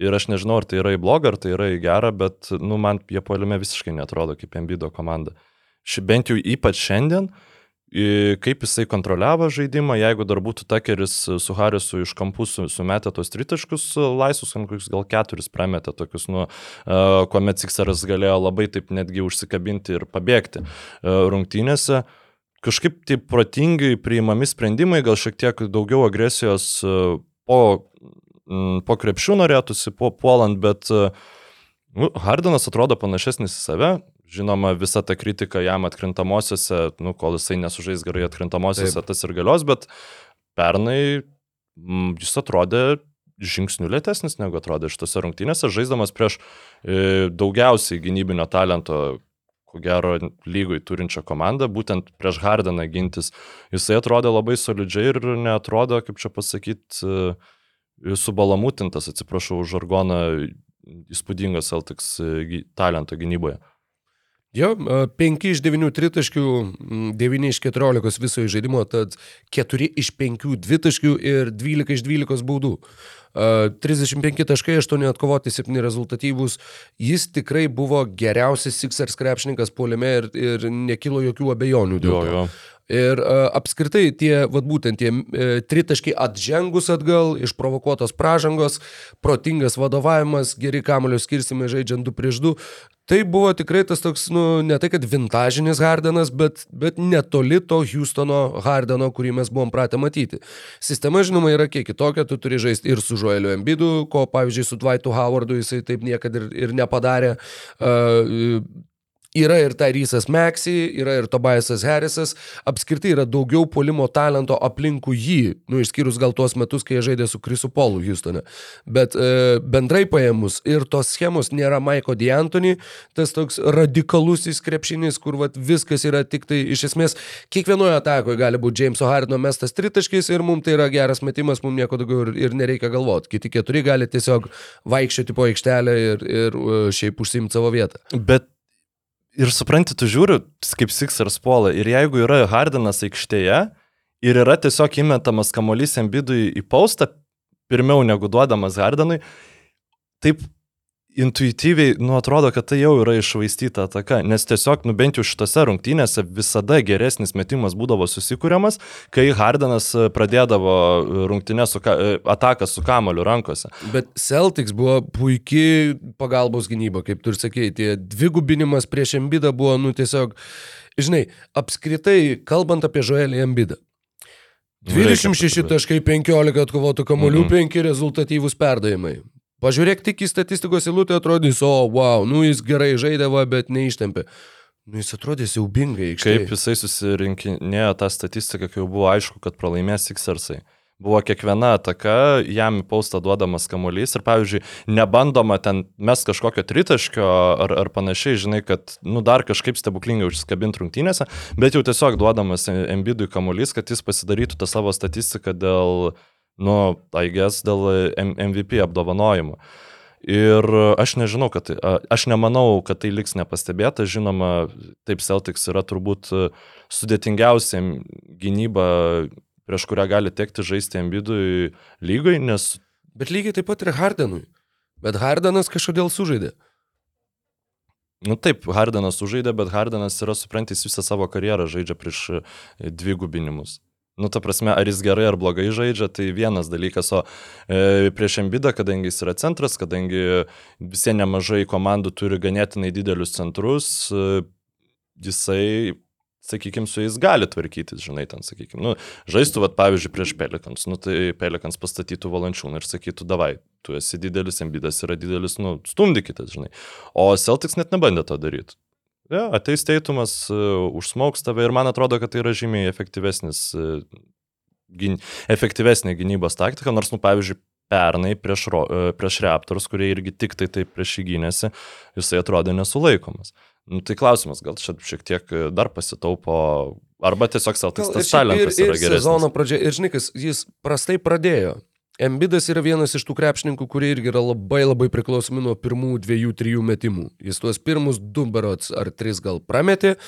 Ir aš nežinau, ar tai yra į blogą, ar tai yra į gerą, bet, nu, man jie poliume visiškai netrodo kaip Embido komanda. Ši bent jau ypač šiandien, kaip jisai kontroliavo žaidimą, jeigu dar būtų Takeris su Harisu iš kampų su, sumetę tos tritaškus laisvus, ant kokius gal keturis prametė tokius, nu, uh, kuomet Sixeras galėjo labai taip netgi užsikabinti ir pabėgti uh, rungtynėse. Kažkaip taip protingai priimami sprendimai, gal šiek tiek daugiau agresijos po, po krepšių norėtųsi, po puolant, bet uh, nu, Hardinas atrodo panašesnis į save. Žinoma, visa ta kritika jam atkrintamosiose, nu, kol jisai nesužais gerai atkrintamosiose, Taip. tas ir galios, bet pernai mm, jis atrodė žingsnių lėtesnis negu atrodė šitose rungtynėse, žaisdamas prieš e, daugiausiai gynybinio talento, ko gero, lygoj turinčią komandą, būtent prieš Hardiną gintis. Jisai atrodė labai solidžiai ir netrodo, kaip čia pasakyti, subalamutintas, atsiprašau žargoną, įspūdingas Celtics e, talento gynyboje. Jo, 5 iš 9 tritaškių, 9 iš 14 viso žaidimo, tad 4 iš 5 dvitaškių ir 12 iš 12 baudų. A, 35 taškai, 8 atkovoti, 7 rezultatyvūs. Jis tikrai buvo geriausias Sixers krepšininkas puolime ir, ir nekilo jokių abejonių dėl Jo, jo. Ir uh, apskritai tie, vad būtent tie e, tritaškai atžengus atgal, išprovokuotos pražangos, protingas vadovavimas, geri kamulio skirstimai žaidžiant 2 prieš 2, tai buvo tikrai tas toks, nu, ne tai kad vintažinis Hardenas, bet, bet netoli to Houstono Hardeno, kurį mes buvom pratę matyti. Sistema, žinoma, yra kiek kitokia, tu turi žaisti ir su Joeliu Embidu, ko, pavyzdžiui, su Dwightu Howardu jisai taip niekada ir, ir nepadarė. Uh, Yra ir Tyrysas Maxi, yra ir Tobiasas Harrisas, apskritai yra daugiau polimo talento aplinkų jį, nu išskyrus gal tuos metus, kai jie žaidė su Krisu Polu Houstone. Bet e, bendrai paėmus ir tos schemos nėra Maiko D'Antoni, tas toks radikalusis krepšinis, kur vat, viskas yra tik tai iš esmės kiekvienoje atakoje gali būti Jameso Hardino mestas tritaškis ir mums tai yra geras metimas, mums nieko daugiau ir, ir nereikia galvoti. Kiti keturi gali tiesiog vaikščioti po aikštelę ir, ir e, šiaip užsimti savo vietą. Bet ir supranti, tu žiūri, kaip Sixers puola. Ir jeigu yra Hardinas aikštėje ir yra tiesiog įmetamas kamolys Embidui į paustą, pirmiau negu duodamas Hardinui, taip intuityviai, nu, atrodo, kad tai jau yra išvaistyta ataka, nes tiesiog, nu, bent jau šitose rungtynėse visada geresnis metimas būdavo susikūriamas, kai Hardinas e, pradėdavo rungtynę su ka, e, ataką su kamoliu rankose. Bet Celtics buvo puikiai pagalbos gynyba, kaip tu ir sakėjai, tie dvigubinimas prieš Embidą buvo, nu tiesiog, žinai, apskritai, kalbant apie Joelį Embidą. Nu, reikia 26 pakalbėti. taškai 15 atkovotų kamolių, Mhm. 5 rezultatyvūs perdavimai. Pažiūrėk tik į statistikos eilutę, atrodys, o, wow, nu jis gerai žaidavo, bet neištempė. Nu jis atrodė siaubingai. aikštėj. Kaip jisai susirinkinėjo tą statistiką, kai jau buvo aišku, kad pralaimės Sixersai. Buvo kiekviena ataka, jam į paustą duodamas kamuolys ir, pavyzdžiui, nebandoma ten mes kažkokio tritaškio ar, ar panašiai, žinai, kad, nu, dar kažkaip stebuklingai užsikabinti rungtynėse, bet jau tiesiog duodamas Embidui kamuolys, kad jis pasidarytų tą savo statistiką dėl, nu, aigės, dėl M- MVP apdovanojimo. Ir aš nežinau, kad tai, aš nemanau, kad tai liks nepastebėta. Žinoma, taip Celtics yra turbūt e, sudėtingiausia gynyba, prieš kurią gali tekti žaisti Embidui lygoj, nes Bet lygiai taip pat ir Hardenui. Bet Hardenas kažkodėl sužaidė. Nu taip, Hardenas sužaidė, bet Hardenas yra suprantis visą savo karjerą žaidžia prieš e, dvigubinimus. Nu, ta prasme, ar jis gerai ar blogai žaidžia, tai vienas dalykas, o e, prieš Embidą, kadangi jis yra centras, kadangi visi nemažai komandų turi ganėtinai didelius centrus, e, jisai, sakykime, su jais gali tvarkytis, žinai, ten, sakykime, nu, žaistų, vat, pavyzdžiui, prieš Pelikans, nu, tai Pelikans pastatytų valančiūną ir sakytų, davai, tu esi didelis, Embidas yra didelis, nu, stumdykitės, žinai. O Celtics net nebandė to daryti. Ja, ateis teitumas, uh, užsmauks tave ir man atrodo, kad tai yra žymiai efektyvesnis, uh, gyn, efektyvesnė gynybos taktika, nors, nu, pavyzdžiui, pernai prieš, ro, uh, prieš Raptors, kurie irgi tik tai taip prieš jį gynėsi, jisai atrodė nesulaikomas. Nu, tai klausimas, gal čia šiek tiek dar pasitaupo, arba tiesiog Celtics tas talentas ir, yra ir geresnis. sezono pradžia, ir žinai, jis prastai pradėjo. Embidas yra vienas iš tų krepšininkų, kurie irgi yra labai labai priklausomi nuo pirmų dviejų, trijų metimų. Jis tuos pirmus du berots ar tris gal prametė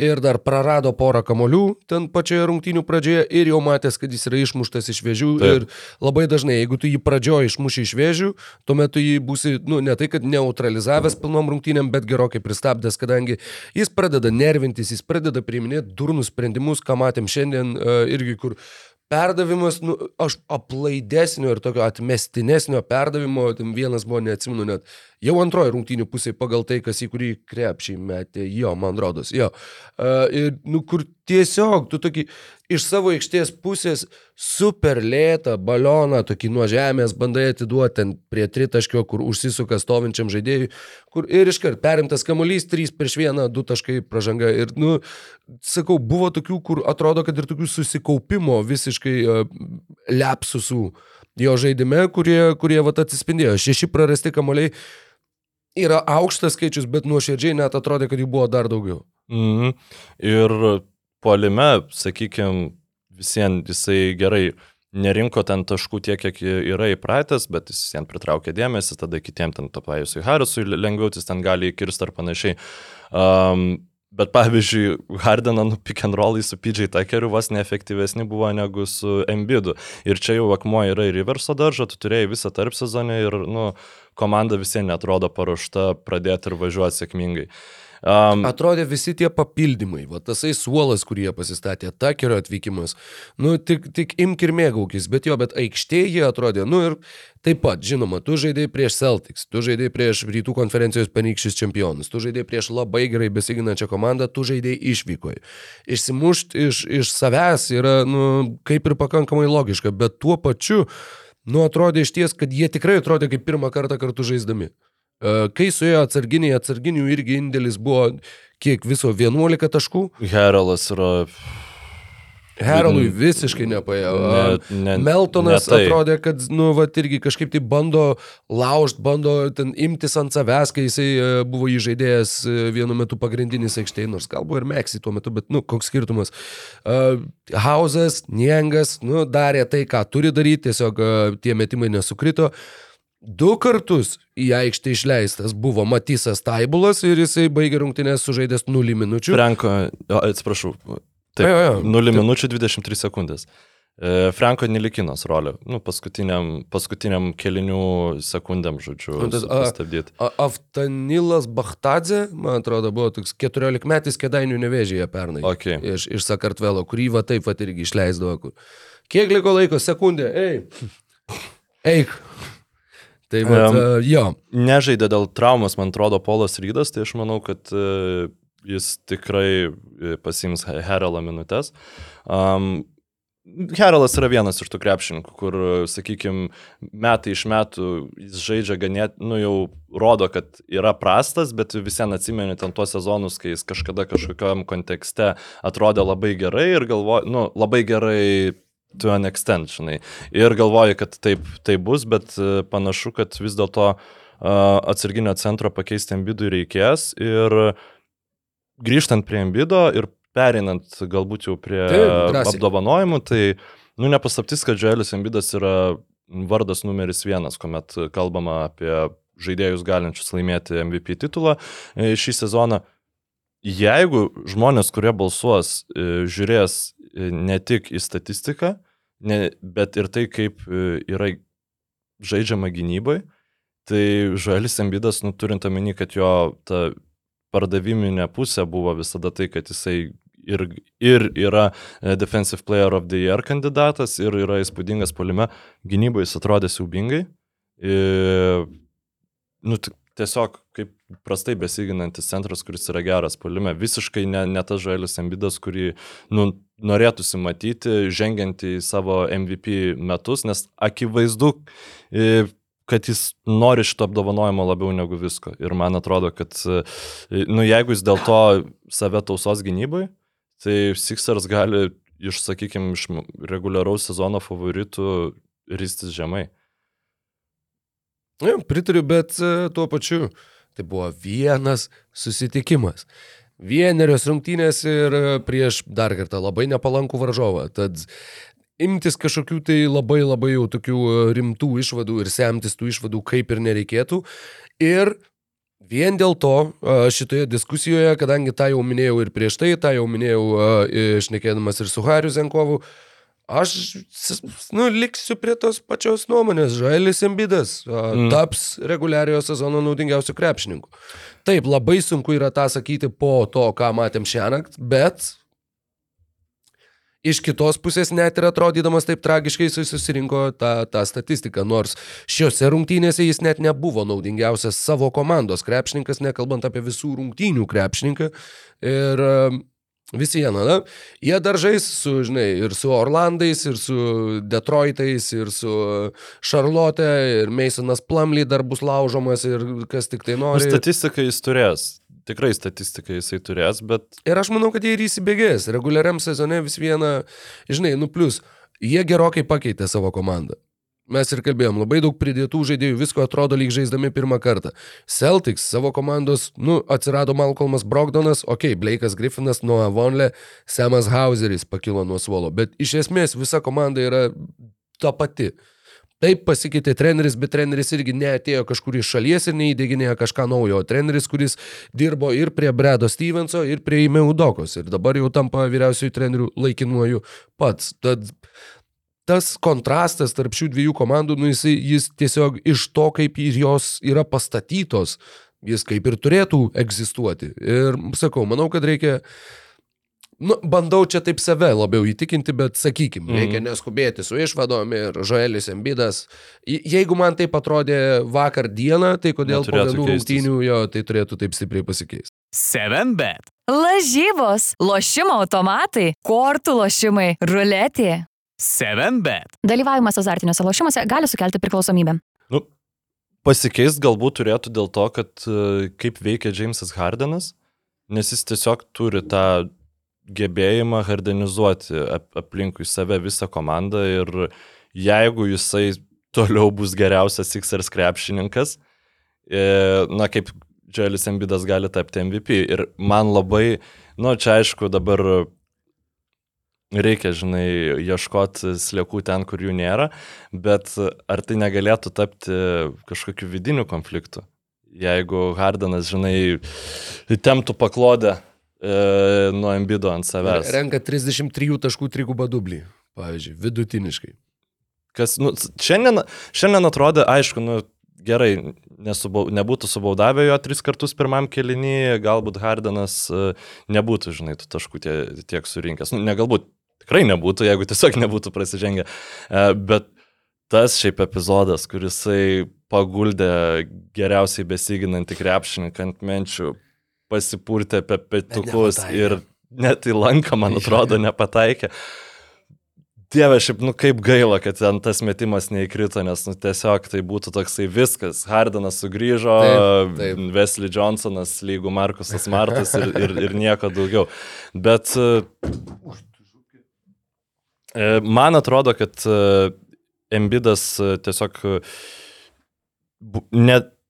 ir dar prarado porą kamolių ten pačioje rungtynių pradžioje ir jau matęs, kad jis yra išmuštas iš vėžių. Taip. Ir labai dažnai, jeigu tu jį pradžioje išmuši iš vėžių, tuomet tu jį būsi, nu, ne tai, kad neutralizavęs pilnom rungtynėm, bet gerokai pristabdęs, kadangi jis pradeda nervintis, jis pradeda priiminėti durnus sprendimus, ką matėm šiandien uh, irgi, kur perdavimas, nu, aš aplaidesnio ir tokio atmestinesnio perdavimo, vienas buvo, neatsimenu net, jau antroji rungtynių pusė pagal tai, kas į kurį krepšį metė, jo, man rodos, jo. Uh, ir, nu, kur tiesiog tu tokį iš savo aikštės pusės super lėtą balioną, tokį nuo žemės bandai atiduoti ten prie tritaškio, kur užsisuka stovinčiam žaidėjui, kur ir iškart perimtas kamuolys, 3 prieš 1, 2 taškai pražanga. Ir, nu, sakau, buvo tokių, kur atrodo, kad ir tokių susikaupimo visiškai uh, lepsusų jo žaidime, kurie, kurie vat, atsispindėjo. Šeši prarasti kamuoliai yra aukštas skaičius, bet nuoširdžiai net atrodė, kad jų buvo dar daugiau. Mhm. Ir puolime, sakykime, visiems jisai gerai nerinko ten taškų tiek, kiek yra įpratęs, bet jis visiems pritraukė dėmesį, tada kitiems ten tapajusui Harrisui lengviau jis ten gali įkirsti ar panašiai. Um, Bet pavyzdžiui, Hardeną nu pick and rollai su PJ Tuckeriu vos neefektyvesni buvo negu su Embidu. Ir čia jau akmuo yra ir Riverso daržo, tu turėjai visą tarp sezonį ir nu, komanda visiems netrodo paruošta pradėti ir važiuoti sėkmingai. Um, Atrodė visi tie papildymai, va tasai suolas, kurį jie pasistatė, takerio atvykimas, nu tik, tik imk ir mėgaukis, bet jo, bet aikštėje jie atrodė, nu ir taip pat, žinoma, tu žaidėjai prieš Celtics, tu žaidėjai prieš rytų konferencijos penykščius čempionus, tu žaidėjai prieš labai gerai besiginančią komandą, tu žaidėjai išvykoje. Išsimušti iš, iš savęs yra, nu, kaip ir pakankamai logiška, bet tuo pačiu, nu, atrodė iš ties, kad jie tikrai atrodė kaip pirmą kartą kartu žaisdami. E, Kai suėjo atsarginiai, atsarginių irgi indėlis buvo kiek viso 11 taškų. Herelas yra... Heralui visiškai nepaėjo. Ne, ne, Meltonas ne tai. atrodė, kad, nu, va, irgi kažkaip tai bando laužt, bando ten imtis ant savęs, kai jisai e, buvo įžaidėjęs e, vienu metu pagrindinis aikštėje, nors gal buvo ir Meksai tuo metu, bet, nu, koks skirtumas. Uh, Hausas, Niengas, nu, darė tai, ką turi daryti, tiesiog uh, tie metimai nesukrito. Du kartus į aikštę išleistas buvo Matysas Taibulas ir jisai baigė rungtynės sužaidęs 0 minučių. Franko, atsiprašau, taip, Jo, jo. 0 minučių 23 sekundės. E, Franko Nilikinos rolė, nu, paskutiniam, paskutiniam kelinių sekundėm, žodžiu, Nu, tas, a- stabdyti. A- Aftanilas Bachtadze, man atrodo, buvo toks 14 metais kėdainių nevėžėje pernai. Okay. Iš, iš Sakartvelo, kurį va taip pat irgi išleisdavo. Kur. Kiek liko laiko? Sekundė, ei. Eik. Tai Em, um, jo. Nežaidė dėl traumos, man atrodo, Polas Rydas, tai aš manau, kad e, jis tikrai e, pasims Heralą minutės. Um, Heralas yra vienas iš tų krepšininkų, kur, sakykime, metai iš metų jis žaidžia ganėt, nu jau rodo, kad yra prastas, bet visiems atsimeni ten tuos sezonus, kai jis kažkada kažkokiam kontekste atrodė labai gerai ir galvoja, nu, labai gerai to an extent, žinai. Ir galvoju, kad taip, taip bus, bet e, panašu, kad vis dėlto uh, atsarginio centro pakeisti ambidui reikės ir grįžtant prie ambido ir perinant galbūt jau prie Taip, apdovanojimų, tai, nu, nepaslaptis, kad Joelis ambidas yra vardas numeris vienas, kuomet kalbama apie žaidėjus galinčius laimėti MVP titulą e, šį sezoną. Jeigu žmonės, kurie balsuos, e, žiūrės e, ne tik į statistiką, ne, bet ir tai, kaip yra žaidžiama gynybai, tai Žuelis Embidas, nu, turint omeny, kad jo ta pardaviminė pusė buvo visada tai, kad jisai ir, ir yra e, Defensive Player of the Year kandidatas, ir yra įspūdingas polime, gynybai jis atrodė siaubingai. Ir, nu, t- tiesiog kaip prastai besiginantis centras, kuris yra geras polime, visiškai ne, ne tas Žuelis Embidas, kurį nu, norėtųsi matyti, žengiant į savo MVP metus, nes akivaizdu, e, kad jis nori šito apdovanojimo labiau negu visko. Ir man atrodo, kad, e, nu, jeigu jis dėl to save tausos gynybai, tai Sixers gali iš, sakykime, iš reguliaraus sezono favoritų ristis žemai. Jo, pritariu, bet e, tuo pačiu tai buvo vienas susitikimas. Vienerios rungtynės ir e, prieš dar kartą labai nepalankų varžovą. Tad imtis kažkokių tai labai labai jau tokių e, rimtų išvadų ir semtis tų išvadų kaip ir nereikėtų. Ir vien dėl to e, šitoje diskusijoje, kadangi tą jau minėjau ir prieš tai, tą jau minėjau e, išnekėdamas ir su Hariu Zenkovu, aš nu, liksiu prie tos pačios nuomonės. Žailis Embidas mm. taps reguliariojo sezono naudingiausių krepšininkų. Taip, labai sunku yra tą sakyti po to, ką matėm šią naktį, bet Iš kitos pusės net ir atrodydamas taip tragiškai jis susirinko tą, tą statistiką, nors šiuose rungtynėse jis net nebuvo naudingiausias savo komandos krepšininkas, nekalbant apie visų rungtynių krepšininką. Ir um, vis viena, na, jie dar žais su, žinai, ir su Orlandais, ir su Detroitais, ir su Charlotte, ir Masonas Plumley dar bus laužomas, ir kas tik tai Nu, nori. statistiką jis turės. Tikrai statistiką jisai turės, bet Ir aš manau, kad jie ir įsibėgės. Reguliariam sezone vis viena, žinai, nu plus, jie gerokai pakeitė savo komandą. Mes ir kalbėjom, labai daug pridėtų žaidėjų, visko atrodo lyg žaisdami pirmą kartą. Celtics savo komandos, nu, atsirado Malcolmas Brogdonas, okay, Blake'as Griffinas, Noah Vonle, Samas Hauseris pakilo nuo suolo, bet iš esmės visa komanda yra ta pati. Taip pasikeitė treneris, bet treneris irgi neatėjo kažkur iš šalies ir neįdėginėjo kažką naujo. Treneris, kuris dirbo ir prie Bredo Stevenso, ir prie Imeudokos. Ir dabar jau tampa vyriausiųjų trenerių laikinuoju pats. Tad tas kontrastas tarp šių dviejų komandų, nu, jis, jis tiesiog iš to, kaip jos yra pastatytos, jis kaip ir turėtų egzistuoti. Ir sakau, manau, kad reikia Nu, bandau čia taip save labiau įtikinti, bet sakykim, Mhm. reikia neskubėti su išvadom ir Žoelis Embidas. Je- Jeigu man tai atrodė vakar dieną, tai kodėl po vienų rungtynių jo tai turėtų taip stipriai pasikeisti. 7bet. Lažybos, lošimo automatai, kortų lošimai, ruletė. 7bet. Dalyvavimas azartiniuose lošimuose gali sukelti priklausomybę. nu, pasikeist galbūt turėtų dėl to, kad e, kaip veikia Jamesas Hardenas, nes jis tiesiog turi tą gebėjimą hardenizuoti ap aplinkui save visą komandą ir jeigu jisai toliau bus geriausias Sixers krepšininkas, e, na kaip Dželis Embidas gali tapti MVP. Ir man labai, nu čia aišku dabar reikia, žinai, ieškoti sliekų ten, kur jų nėra, bet ar tai negalėtų tapti kažkokiu vidiniu konfliktu? Jeigu Hardanas, žinai, temtų paklodę e, nuo Embido ant savęs. Renka 33 taškų trigubą dublį, pavyzdžiui, vidutiniškai. Kas, nu, šiandien, šiandien atrodė, aišku, nu, gerai, nesubau, nebūtų subaudavę jo tris kartus pirmam kelinį, galbūt Hardanas e, nebūtų, žinai, tų taškų tie, tiek surinkęs. Nu, ne galbūt, tikrai nebūtų, jeigu tiesiog nebūtų prasižengę. E, bet tas šiaip epizodas, kurisai paguldė geriausiai besiginantį krepšininką ant menčių, pasipurtė apie petukus ir net į lanką, man atrodo, nepataikė. Dieve, šiaip, nu kaip gaila, kad ten tas metimas neįkrito, nes nu, tiesiog tai būtų toksai viskas. Hardanas sugrįžo, Taip, taip. Wesley Johnsonas lygų Markusas Martas ir, ir, ir nieko daugiau. Bet e, man atrodo, kad e, Embidas e, tiesiog e,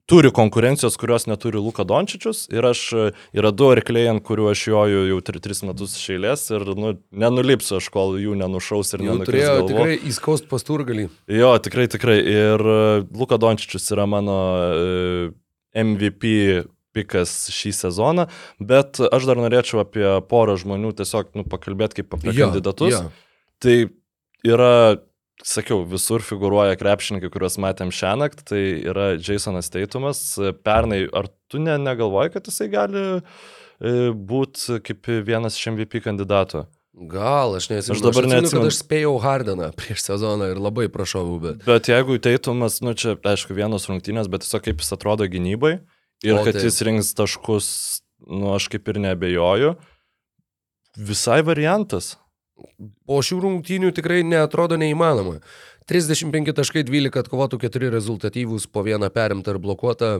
neturi konkurencijos, kurios neturi Luka Dončičius ir aš e, yra du arkliai, ant kurių aš joju jau tri, tris metus iš eilės ir nu, nenulipsiu aš, kol jų nenušaus ir nenukris turėjo galvo. tikrai įskaust pasturgalį. Jo, tikrai, tikrai. Ir e, Luka Dončičius yra mano e, MVP pikas šį sezoną, bet aš dar norėčiau apie porą žmonių tiesiog nu, pakalbėti kaip apie kandidatus. jo. Tai yra, sakiau, visur figuruoja krepšininkai, kuriuos matėm šią naktį, tai yra Jasonas Teitumas. Pernai, ar tu ne, negalvoji, kad jisai gali būti kaip vienas iš MVP kandidatų? Gal, aš neatsimenu. Aš dabar atsimenu, neatsimenu. kad aš spėjau Hardaną [laughs] prieš sezoną ir labai prašau, bet... Bet jeigu Teitumas, nu čia, aišku, vienos rungtynės, bet tiesiog kaip jis atrodo gynybai ir O, kad taip. jis rinks taškus, nu aš kaip ir nebejoju, visai variantas. Po šių rungtynių tikrai neatrodo neįmanoma. 35 taškai 12 atkovotų 4 rezultatyvūs, po vieną perimtą ir blokuotą.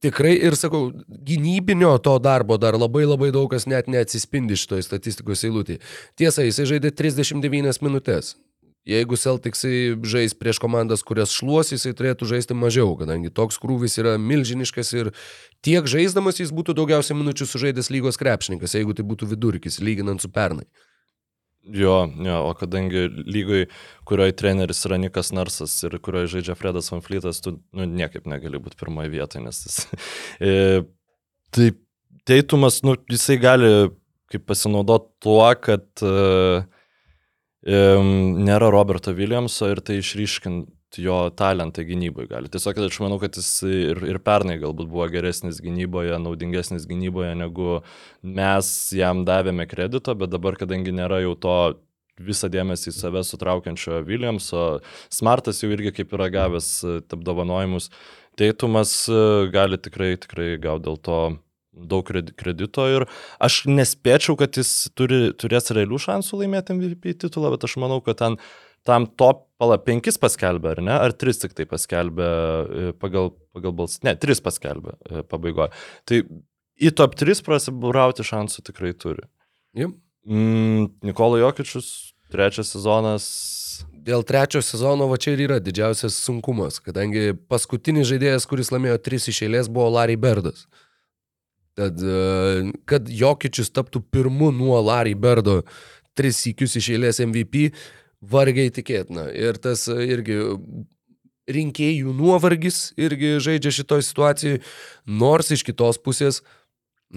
Tikrai ir sakau, gynybinio to darbo dar labai labai daug kas net neatsispindi šitoje statistikos eilutėje. Tiesa, jisai žaidė 39 minutės. Jeigu Celticsai žais prieš komandas, kurias šluos, jisai turėtų žaisti mažiau, kadangi toks krūvis yra milžiniškas ir tiek žaisdamas jis būtų daugiausiai minučių sužaidęs lygos krepšininkas, jeigu tai būtų vidurkis, lyginant su pernai. Jo, jo, o kadangi lygoj, kurioje treneris yra Nikas Narsas ir kurioje žaidžia Fredas Van Flytas, tu nu, niekaip negali būti pirmoje vietoje, nes jis... [laughs] e, tai teitumas, nu, jisai gali kaip pasinaudoti tuo, kad e, nėra Roberto Williamso ir tai išryškint jo talentą gynyboje gali. Tiesiog aš manau, kad jis ir, ir pernai galbūt buvo geresnis gynyboje, naudingesnis gynyboje, negu mes jam davėme kredito, bet dabar, kadangi nėra jau to visą dėmesį į save sutraukiančio Williamso, Smartas jau irgi kaip yra gavęs apdovanojimus, Teitumas e, gali tikrai, tikrai gauti dėl to daug kredito ir aš nespėčiau, kad jis turi, turės realių šansų laimėti MVP titulą, bet aš manau, kad ten tam top, pala, penkis paskelbė, ar ne, ar tris tik tai paskelbė e, pagal, pagal bals, ne, tris paskelbė e, pabaigoje. Tai į top 3 prasiburauti šansų tikrai turi. Yep. Mm, Nikola Jokičius, trečias sezonas. Dėl trečio sezono va čia ir yra didžiausias sunkumas, kadangi paskutinis žaidėjas, kuris laimėjo tris iš eilės, buvo Larry Berdas. Tad, e, kad Jokičius taptų pirmu nuo Larry Berdo tris įkius iš eilės MVP, vargiai tikėtina. Ir tas e, irgi rinkėjų nuovargis irgi žaidžia šitoje situacijoje, nors iš kitos pusės,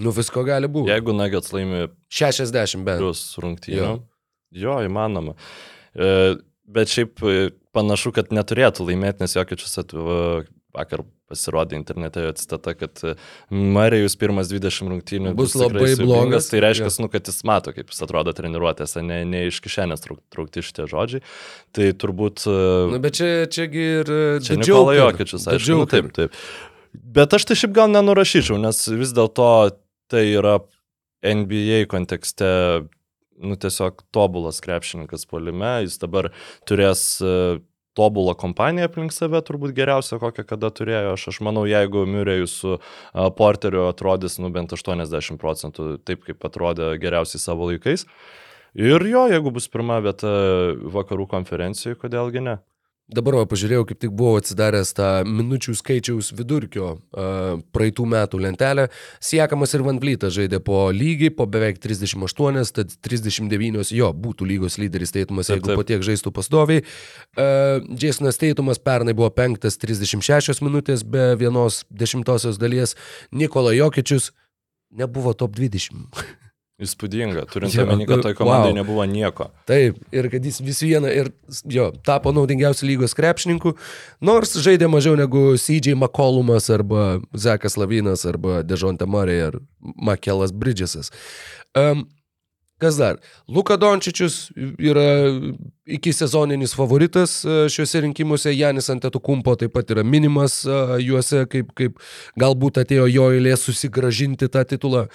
nu visko gali būti. Jeigu Nuggets laimi 60 bent. Plus rungtynių. Jo. jo, įmanoma. E, bet šiaip panašu, kad neturėtų laimėti, nes Jokičius vakar pasirodė internete citata, kad e, Marijus pirmas 20 rungtynių bus, bus labai blogas. Tai reiškia, ja. nu, kad jis mato, kaip jis atrodo treniruotėse, ne, ne iš kišenės trauk, traukti šitie žodžiai. Tai turbūt... Na, nu, bet čia, čiagi ir... Čia Nikola Jokičius, aišku. Nu, taip, taip. Bet aš tai šiaip gal nenurašyčiau, nes vis dėlto tai yra NBA kontekste nu, tiesiog tobulas krepšininkas polime, jis dabar turės uh, tobulą kompaniją aplink save, turbūt geriausia, kokią kada turėjo. Aš, aš manau, jeigu Miurėjus su Porteriu atrodys, nu, bent 80 procentų taip, kaip atrodė geriausiai savo laikais. Ir jo, jeigu bus pirma vieta vakarų konferencijoje, kodėlgi ne. Dabar va, pažiūrėjau, kaip tik buvau atsidaręs tą minučių skaičiaus vidurkio uh, praeitų metų lentelę. Siekamas ir Van Vlytas žaidė po lygiai, po beveik 38, tad 39 jo būtų lygos lyderis Teitumas, jeigu taip, taip. po tiek žaistų pastoviai. Uh, Jasonas Teitumas pernai buvo penktas 36 minutės be vienos dešimtosios dalies. Nikola Jokičius nebuvo top 20. Įspūdinga, turint omeny, kad toj komandai wow. nebuvo nieko. Taip, ir kad jis vis vieną ir jo, tapo naudingiausiu lygos krepšininku, nors žaidė mažiau negu CJ McCollumas arba Zekas Lavinas arba Dežonte Murray ar Makelas Bridgesas. Um, kas dar? Luka Dončičius yra iki sezoninis favoritas e, šiuose rinkimuose, Janis Antetokumpo taip pat yra minimas e, juose, kaip, kaip galbūt atėjo jo eilė susigražinti tą titulą.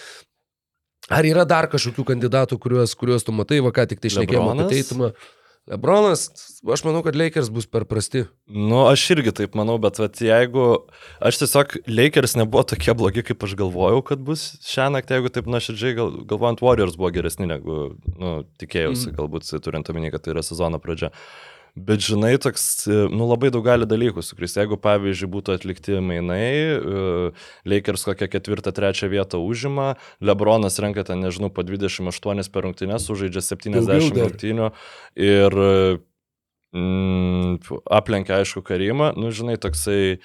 Ar yra dar kažkokių kandidatų, kuriuos, kuriuos tu matai, va ką tik tai šnekėjome apie teitumą? Lebronas, aš manau, kad Lakers bus per prasti. Nu, aš irgi taip manau, bet vat, jeigu aš tiesiog Lakers nebuvo tokie blogi, kaip aš galvojau, kad bus šią naktį, jeigu taip nuoširdžiai gal, galvojant, Warriors buvo geresni negu nu, tikėjausi, mm. galbūt turint omeny, kad tai yra sezono pradžia. Uh, Bet žinai, toks, nu labai daug gali dalykų sukristi. Jeigu, pavyzdžiui, būtų atlikti mainai, e, Lakers kokią ketvirtą, trečią vietą užima, Lebronas renka ten, nežinau, po 28 per rungtynės, sužaidžia 70 rungtynių ir mm, aplenkia, aišku, Karimą. Nu, žinai, toksai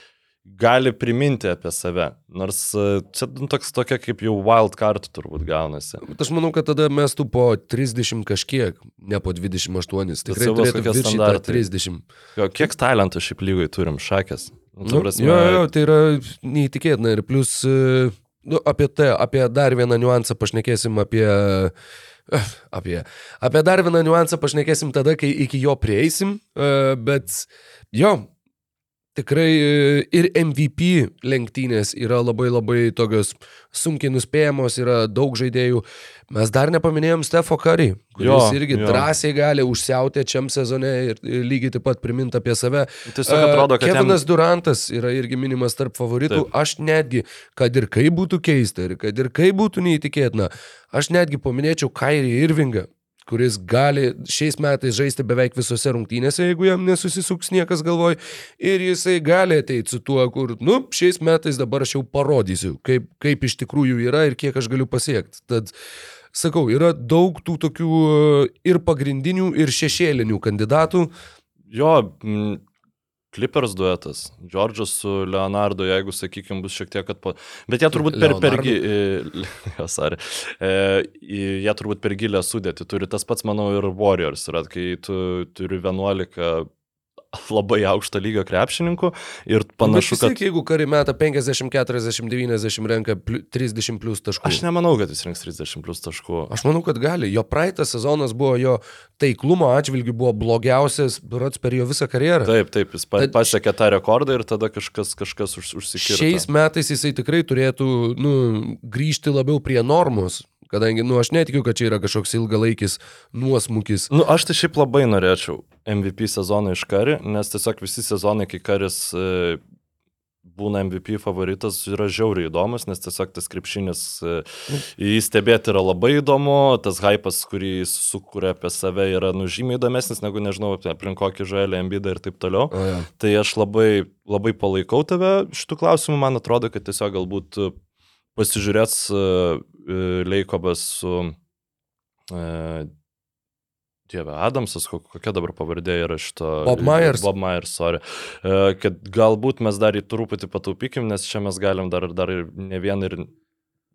gali priminti apie save. Nors e, čia nu, toks tokia kaip jau wild card turbūt gaunasi. Bet aš manau, kad tada mes tu po 30 kažkiek, ne po 28. Tikrai turėtų viršyti 30. Jo, kiek talentų šiaip lygai turim, šakės. Nu, nu, prasme, jo, jo, tai yra neįtikėtina. Ir plus, e, nu, apie tai, apie dar vieną niuansą pašnekėsim apie apie, apie dar vieną niuansą pašnekėsim tada, kai iki jo prieisim, e, bet jo, tikrai e, ir MVP lenktynės yra labai labai tokios sunkiai nuspėjamos, yra daug žaidėjų. Mes dar nepaminėjom Stefo Curry, kuris jo, irgi jo. drąsiai gali užsiauti šiam sezone ir lygiai taip pat priminti apie save. Tiesiog atrodo, kad Kevinas jam... Durantas yra irgi minimas tarp favoritų. Taip. Aš netgi, kad ir kaip būtų keista ir kad ir kaip būtų neįtikėtina, aš netgi paminėčiau Kairį Irvingą kuris gali šiais metais žaisti beveik visose rungtynėse, jeigu jam nesusisuks niekas galvoj. Ir jisai gali ateiti su tuo, kur, nu, šiais metais dabar aš jau parodysiu, kaip, kaip iš tikrųjų yra ir kiek aš galiu pasiekti. Tad sakau, yra daug tų tokių e, ir pagrindinių, ir šešėlinių kandidatų. Jo, Clippers duetas. Džordžas su Leonardo, jeigu, sakykime, bus šiek tiek atpo... Bet jie turbūt per, per, e, [laughs] sorry. E, jie turbūt per gilę sudėti turi. Tas pats, manau, ir Warriors yra, kai tu turi 11 [laughs] labai aukšto lygio krepšininkų ir panašu, Bet vis kad... tiek, jeigu kari meta 50, 40, 90 renka pliu- 30 plus taškų. Aš nemanau, kad jis rinks 30 plus taškų. Aš manau, kad gali. Jo praeitas sezonas buvo jo taiklumo atžvilgių buvo blogiausias, berots per jo visą karjerą. Taip, taip, jis pa- pasiekė tą rekordą ir tada kažkas, kažkas už, užsikirto. Šiais metais jisai tikrai turėtų nu, grįžti labiau prie normos, kadangi nu, aš netikiu, kad čia yra kažkoks ilgalaikis nuosmukis. Nu, aš tai šiaip labai norėčiau MVP sezoną iš Kari, nes tiesiog visi sezonai, kai Karis e, būna MVP favoritas, yra žiauriai įdomus, nes tiesiog tas krepšinis, e, jį stebėti yra labai įdomu, tas hypas, kurį jis sukuria apie save, yra nužymiai įdomesnis negu, nežinau, aplink kokį žalį ambidą ir taip toliau. O, ja. Tai aš labai, labai palaikau tave šitų klausimų, man atrodo, kad tiesiog galbūt pasižiūrės uh, Leikobas su uh, Dieve, Adamsas, ko- kokia dabar pavardė yra šito. Bob Myers. Bob Myers, sorry. Kad galbūt mes dar į truputį pataupykim, nes čia mes galim dar, dar ir ne vieną ir...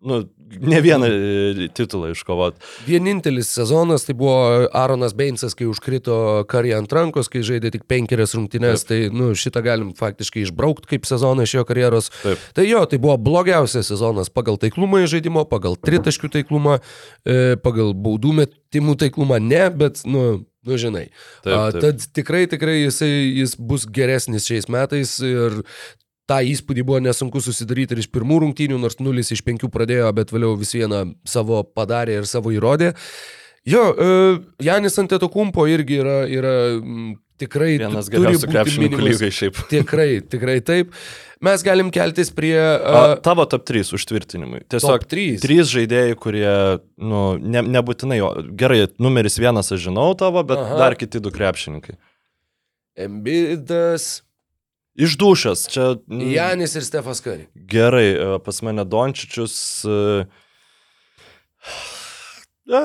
Nu, ne vieną e, titulą iškovoti. Vienintelis sezonas tai buvo Aaronas Beinsas, kai užkrito karį ant rankos, kai žaidė tik penkerias rungtynes, tai nu, šitą galim faktiškai išbraukti kaip sezoną iš jo karjeros. Taip. Tai jo, tai buvo blogiausias sezonas pagal taiklumą į žaidimo, pagal tritaškių taiklumą, e, pagal baudų metimų taiklumą ne, bet, nu, nu žinai. Taip, A, taip. Tad tikrai, tikrai jisai, jis bus geresnis šiais metais ir tą įspūdį buvo nesunku susidaryti ir iš pirmų rungtynių, nors 0 iš 5 pradėjo, bet vėliau vis vieną savo padarė ir savo įrodė. Jo, e, Janis Antetokumpo irgi yra, yra tikrai Vienas geriausių krepšininkų lygai šiaip. [laughs] Tikrai, tikrai taip. Mes galim keltis prie... A, Uh, tavo top 3 užtvirtinimui. Tiesiog Top trys? Trys žaidėjai, kurie, nu, ne, nebūtinai, gerai, numeris vienas aš žinau tavo, bet. Aha. dar kiti du krepšininkai. Embidas, Išdušęs, čia. mm, Janis ir Stefas Kari. Gerai, e, pas mane Dončičius. [sighs] e,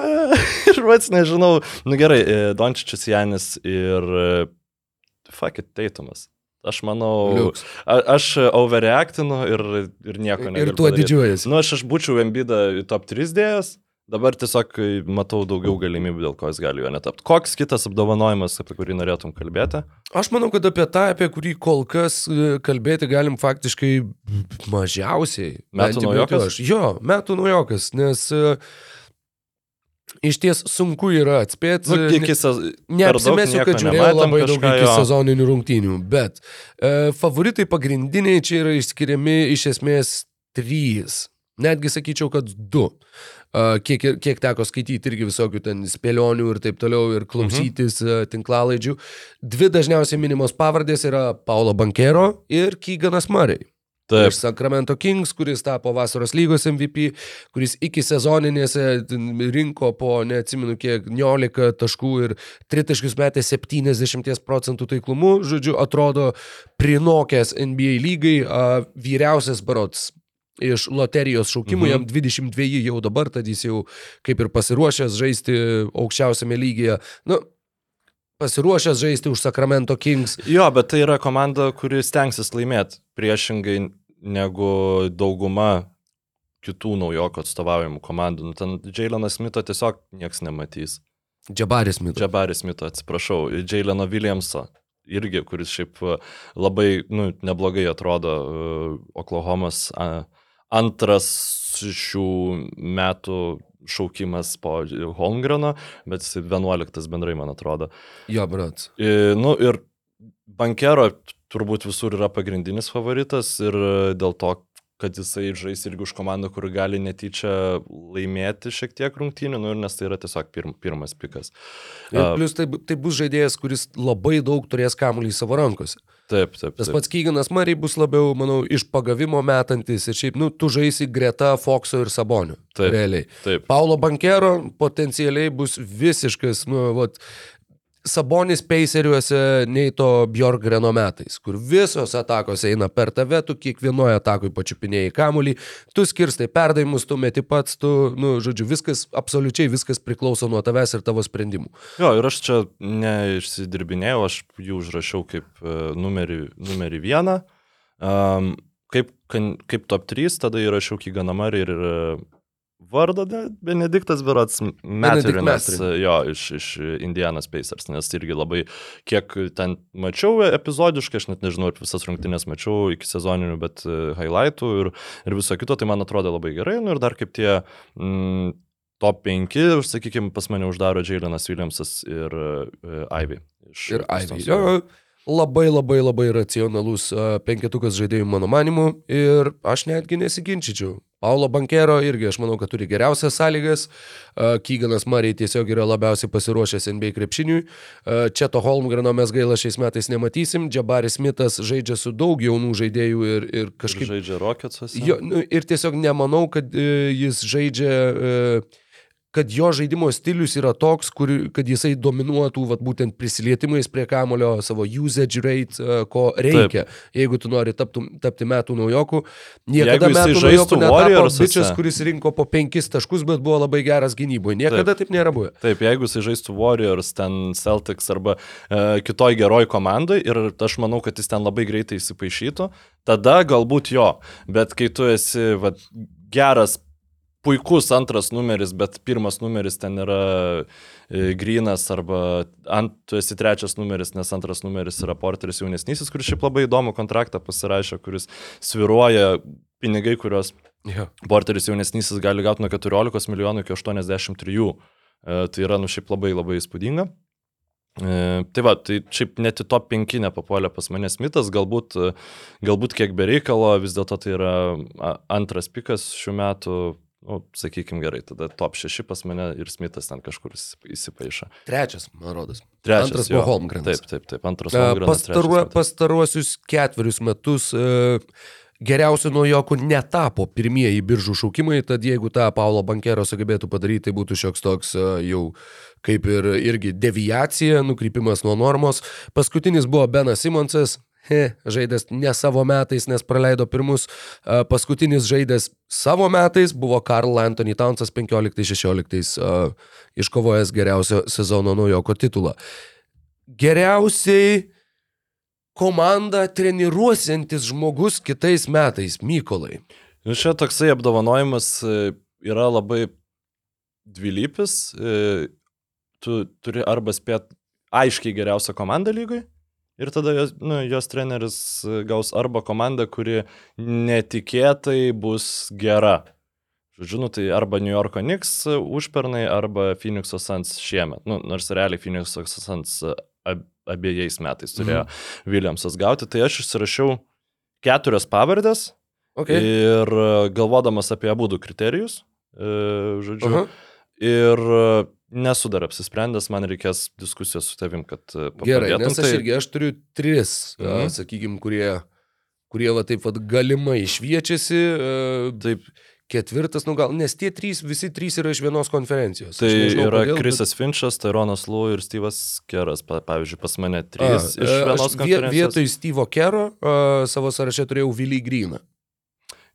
Ir pats nežinau. Nu gerai, e, Dončičius Janis ir... e, Fuck it, Teitumas. Aš manau, Liuks. a, aš overreactinu ir, ir nieko negaliu. Ir tuo didžiuojasi. Nu, aš, aš būčiau Embidą į top 3 dėjęs, dabar tiesiog e, matau daugiau galimybių, dėl ko jis gali jo netapti. Koks kitas apdovanojimas, apie kurį norėtum kalbėti? Aš manau, kad apie tą, apie kurį kol kas e, kalbėti galim faktiškai mažiausiai. Metų naujokas? Aš. Jo, metų naujokas, nes uh, iš ties sunku yra atspėti. Nu. Neapsimesiu, kad žiūrėjau labai daug kažką, iki jo. sezoninių rungtynių, bet e, favoritai pagrindiniai čia yra išskiriami iš esmės trys. Netgi sakyčiau, kad du. Kiek, kiek teko skaityti irgi visokių ten spėlionių ir taip toliau ir klausytis mhm. tinklalaidžių. Dvi dažniausiai minimos pavardės yra Paulo Bankero ir Kyganas Murray. Taip, Iš Sacramento Kings, kuris tapo vasaros lygos MVP, kuris iki sezoninėse rinko po, neatsimenu kiek, 19 taškų ir tritaškius metė 70 procentų taiklumu, žodžiu, atrodo prinokęs NBA lygai, a, vyriausias barots. Iš loterijos šaukimų, Mhm. jam 22 jau dabar, tad jis jau kaip ir pasiruošęs žaisti aukščiausiame lygyje. Nu, pasiruošęs žaisti už Sacramento Kings. jo, bet tai yra komanda, kuri stengsis laimėti priešingai negu dauguma kitų naujoko atstovaujamų komandų. Nu, ten Jaileno Smito tiesiog niekas nematys. Džabaris Mitas. Džabaris Smito, atsiprašau, Jaileno Williamso. Irgi, kuris šiaip labai, nu, neblogai atrodo uh, Oklahomas uh, antras šių metų šaukimas po Holmgreno, bet jis 11 bendrai, man atrodo. Jo, brats. I, nu ir bankero turbūt visur yra pagrindinis favoritas ir dėl to, kad jisai žais irgi už komandą, kur gali netyčia laimėti šiek tiek rungtynių, nu nes tai yra tiesiog pirm, pirmas pikas. Ir A, plus tai, tai bus žaidėjas, kuris labai daug turės kamuolį savo rankose. Taip, taip. Tas pats Kyganas Mariai bus labiau, manau, iš pagavimo metantis ir šiaip, nu, tu žaisi greta Foxo ir Sabonio. Taip. Realiai. Taip. Paulo Bankero potencialiai bus visiškas, nu, vat, Sabonis Paceriuose nei to Bjorgreno metais, kur visos atakos eina per tave, tu kiekvienoje atakoje pačiupinėjai kamuolį, tu skirstai perdavimus, tu meti pats, tu, nu, žodžiu, viskas, absoliučiai viskas priklauso nuo tavęs ir tavo sprendimų. Jo, ir aš čia neišsidirbinėjau, aš jų užrašiau kaip uh, numerį, numerį vieną. Um, kaip, kaip top 3, tada įrašiau Kiganamarį ir De- Benediktas Berots Metrinas, jo, iš, iš Indianas Pacers, nes irgi labai, kiek ten mačiau epizodiškai, aš net nežinau, ar visas rungtynės mačiau iki sezoninių, bet uh, highlightų ir, ir viso kito, tai man atrodo labai gerai, nu ir dar kaip tie mm, top 5, sakykime, pas mane uždaro Jailenas Williamsas ir uh, Ivy. iš Ir Ivy. Labai labai labai racionalus penketukas žaidėjų mano manimu ir aš netgi nesiginčyčiau. Paulo Bankero irgi, aš manau, kad turi geriausias sąlygas. Kyganas Mariai tiesiog yra labiausiai pasiruošęs NBA krepšiniui. Četo Holmgreno mes gaila šiais metais nematysim. Džabaris Smithas žaidžia su daug jaunų žaidėjų ir, ir kažkaip žaidžia Rocketsuose. Jo, nu, ir tiesiog nemanau, kad e, jis žaidžia, e, kad jo žaidimo stilius yra toks, kur, kad jisai dominuotų vat, būtent prisilietimais prie kamulio, savo usage rate, e, ko reikia. Taip. Jeigu tu nori taptum, tapti metų naujokų, niekada jisai metų naujokų netapo bičias, kuris rinko po penkis taškus, bet buvo labai geras gynyboje. Niekada taip, taip nėra buvę. Taip, jeigu jis žaistų Warriors, ten Celtics arba e, kitoj geroj komandai ir aš manau, kad jis ten labai greitai įsipaišytų, tada galbūt jo, bet kai tu esi vat, geras, puikus antras numeris, bet pirmas numeris ten yra e, Grinas arba ant, tu esi trečias numeris, nes antras numeris yra Porteris jaunesnysis, kuris šiaip labai įdomų kontraktą pasirašė, kuris sviruoja pinigai, kuriuos Jo. Porteris jaunesnysis gali gauti nuo 14 milijonų iki 83. E, tai yra, nu, šiaip labai labai įspūdinga. E, tai va, tai šiaip net į top 5 nepapuolė pas mane Smithas, galbūt, e, galbūt kiek bereikalo, vis dėlto tai yra antras pikas šių metų, nu, sakykime gerai, tada top 6 pas mane ir Smithas ten kažkur įsip- įsipaišo. Trečias, man rodos. Trečias. Antras jo. buvo Holmgrenas. Taip, taip, taip, antras Holmgrenas, Pastaruo, pastaruosius ketverius metus e, geriausių naujokų netapo pirmieji biržų šaukimai, tad jeigu tą Paulo Bankero sugebėtų padaryti, tai būtų šioks toks e, jau kaip ir irgi deviacija, nukrypimas nuo normos. Paskutinis buvo Benas Simonsas. He, žaidęs ne savo metais, nes praleido pirmus. Paskutinis žaidęs savo metais buvo Karl Anthony Townsas 15-16 e, iškovojęs geriausio sezono naujoko titulą geriausiai komandą treniruosiantis žmogus kitais metais, Mykolai. Nu, čia toksai apdovanojimas e, yra labai dvilypis. E, Tu turi arba spėt aiškiai geriausią komandą lygoj ir tada jos, nu, jos treneris e, gaus arba komandą, kuri netikėtai bus gera. Žodžiu, nu, tai arba New Yorko Knicks e, užpernai, arba Phoenix'o Suns šiemet. Nu, nors realiai Phoenix'o Suns e, ab, abiejais metais turėjo mhm. Williamsas gauti. Tai aš išsirašiau keturias pavardės, Okay. Ir galvodamas apie abu du kriterijus, žodžiu, Aha. ir nesu dar apsisprendęs, man reikės diskusijos su tavim, kad e, Gerai, nes aš irgi, aš turiu tris, mhm. Sakykime, kurie, kurie va taip pat galimai šviečiasi. e, Taip, Ketvirtas, nu gal, nes tie trys, visi trys yra iš vienos konferencijos. tai nežinau, yra kodėl, Krisas bet... Finčas, Tyronas Lū ir Steve'as Keras, pa, pavyzdžiui, pas mane A, trys iš e, vienos aš konferencijos. Vietoj Steve'o Kero uh, savo sąraše turėjau Vilį Gryną.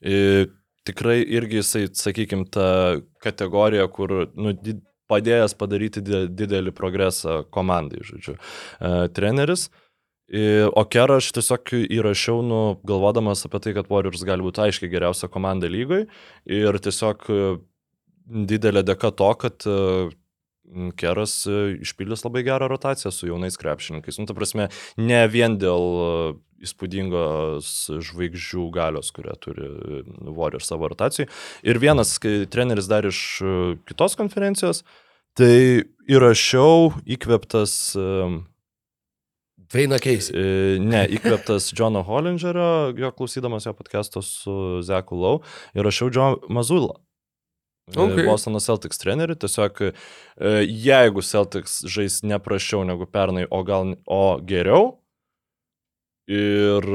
Ir tikrai irgi jisai, sakykime, ta kategorija, kur nu, di- padėjęs padaryti di- didelį progresą komandai, žodžiu, e, treneris. O Kerą aš tiesiog įrašiau, nu, galvodamas apie tai, kad Warriors gali būti aiškiai geriausia komanda lygoj ir tiesiog e, didelė dėka to, kad e, Keras išpildys labai gerą rotaciją su jaunais krepšininkais. Nu, ta prasme, ne vien dėl įspūdingos žvaigždžių galios, kurią turi e, Warriors savo rotacijai. Ir vienas treneris dar iš e, kitos konferencijos, tai įrašiau įkveptas, e, Veina Keisi. e, ne, įkveptas Johno Hollingerio, jo klausydamas jo podcast'o su Zeku Lau, įrašiau John Mazulą. Okay. Okay. Bostono Celtics trenerių, tiesiog e, jeigu Celtics žais ne prašiau negu pernai, o gal o geriau, ir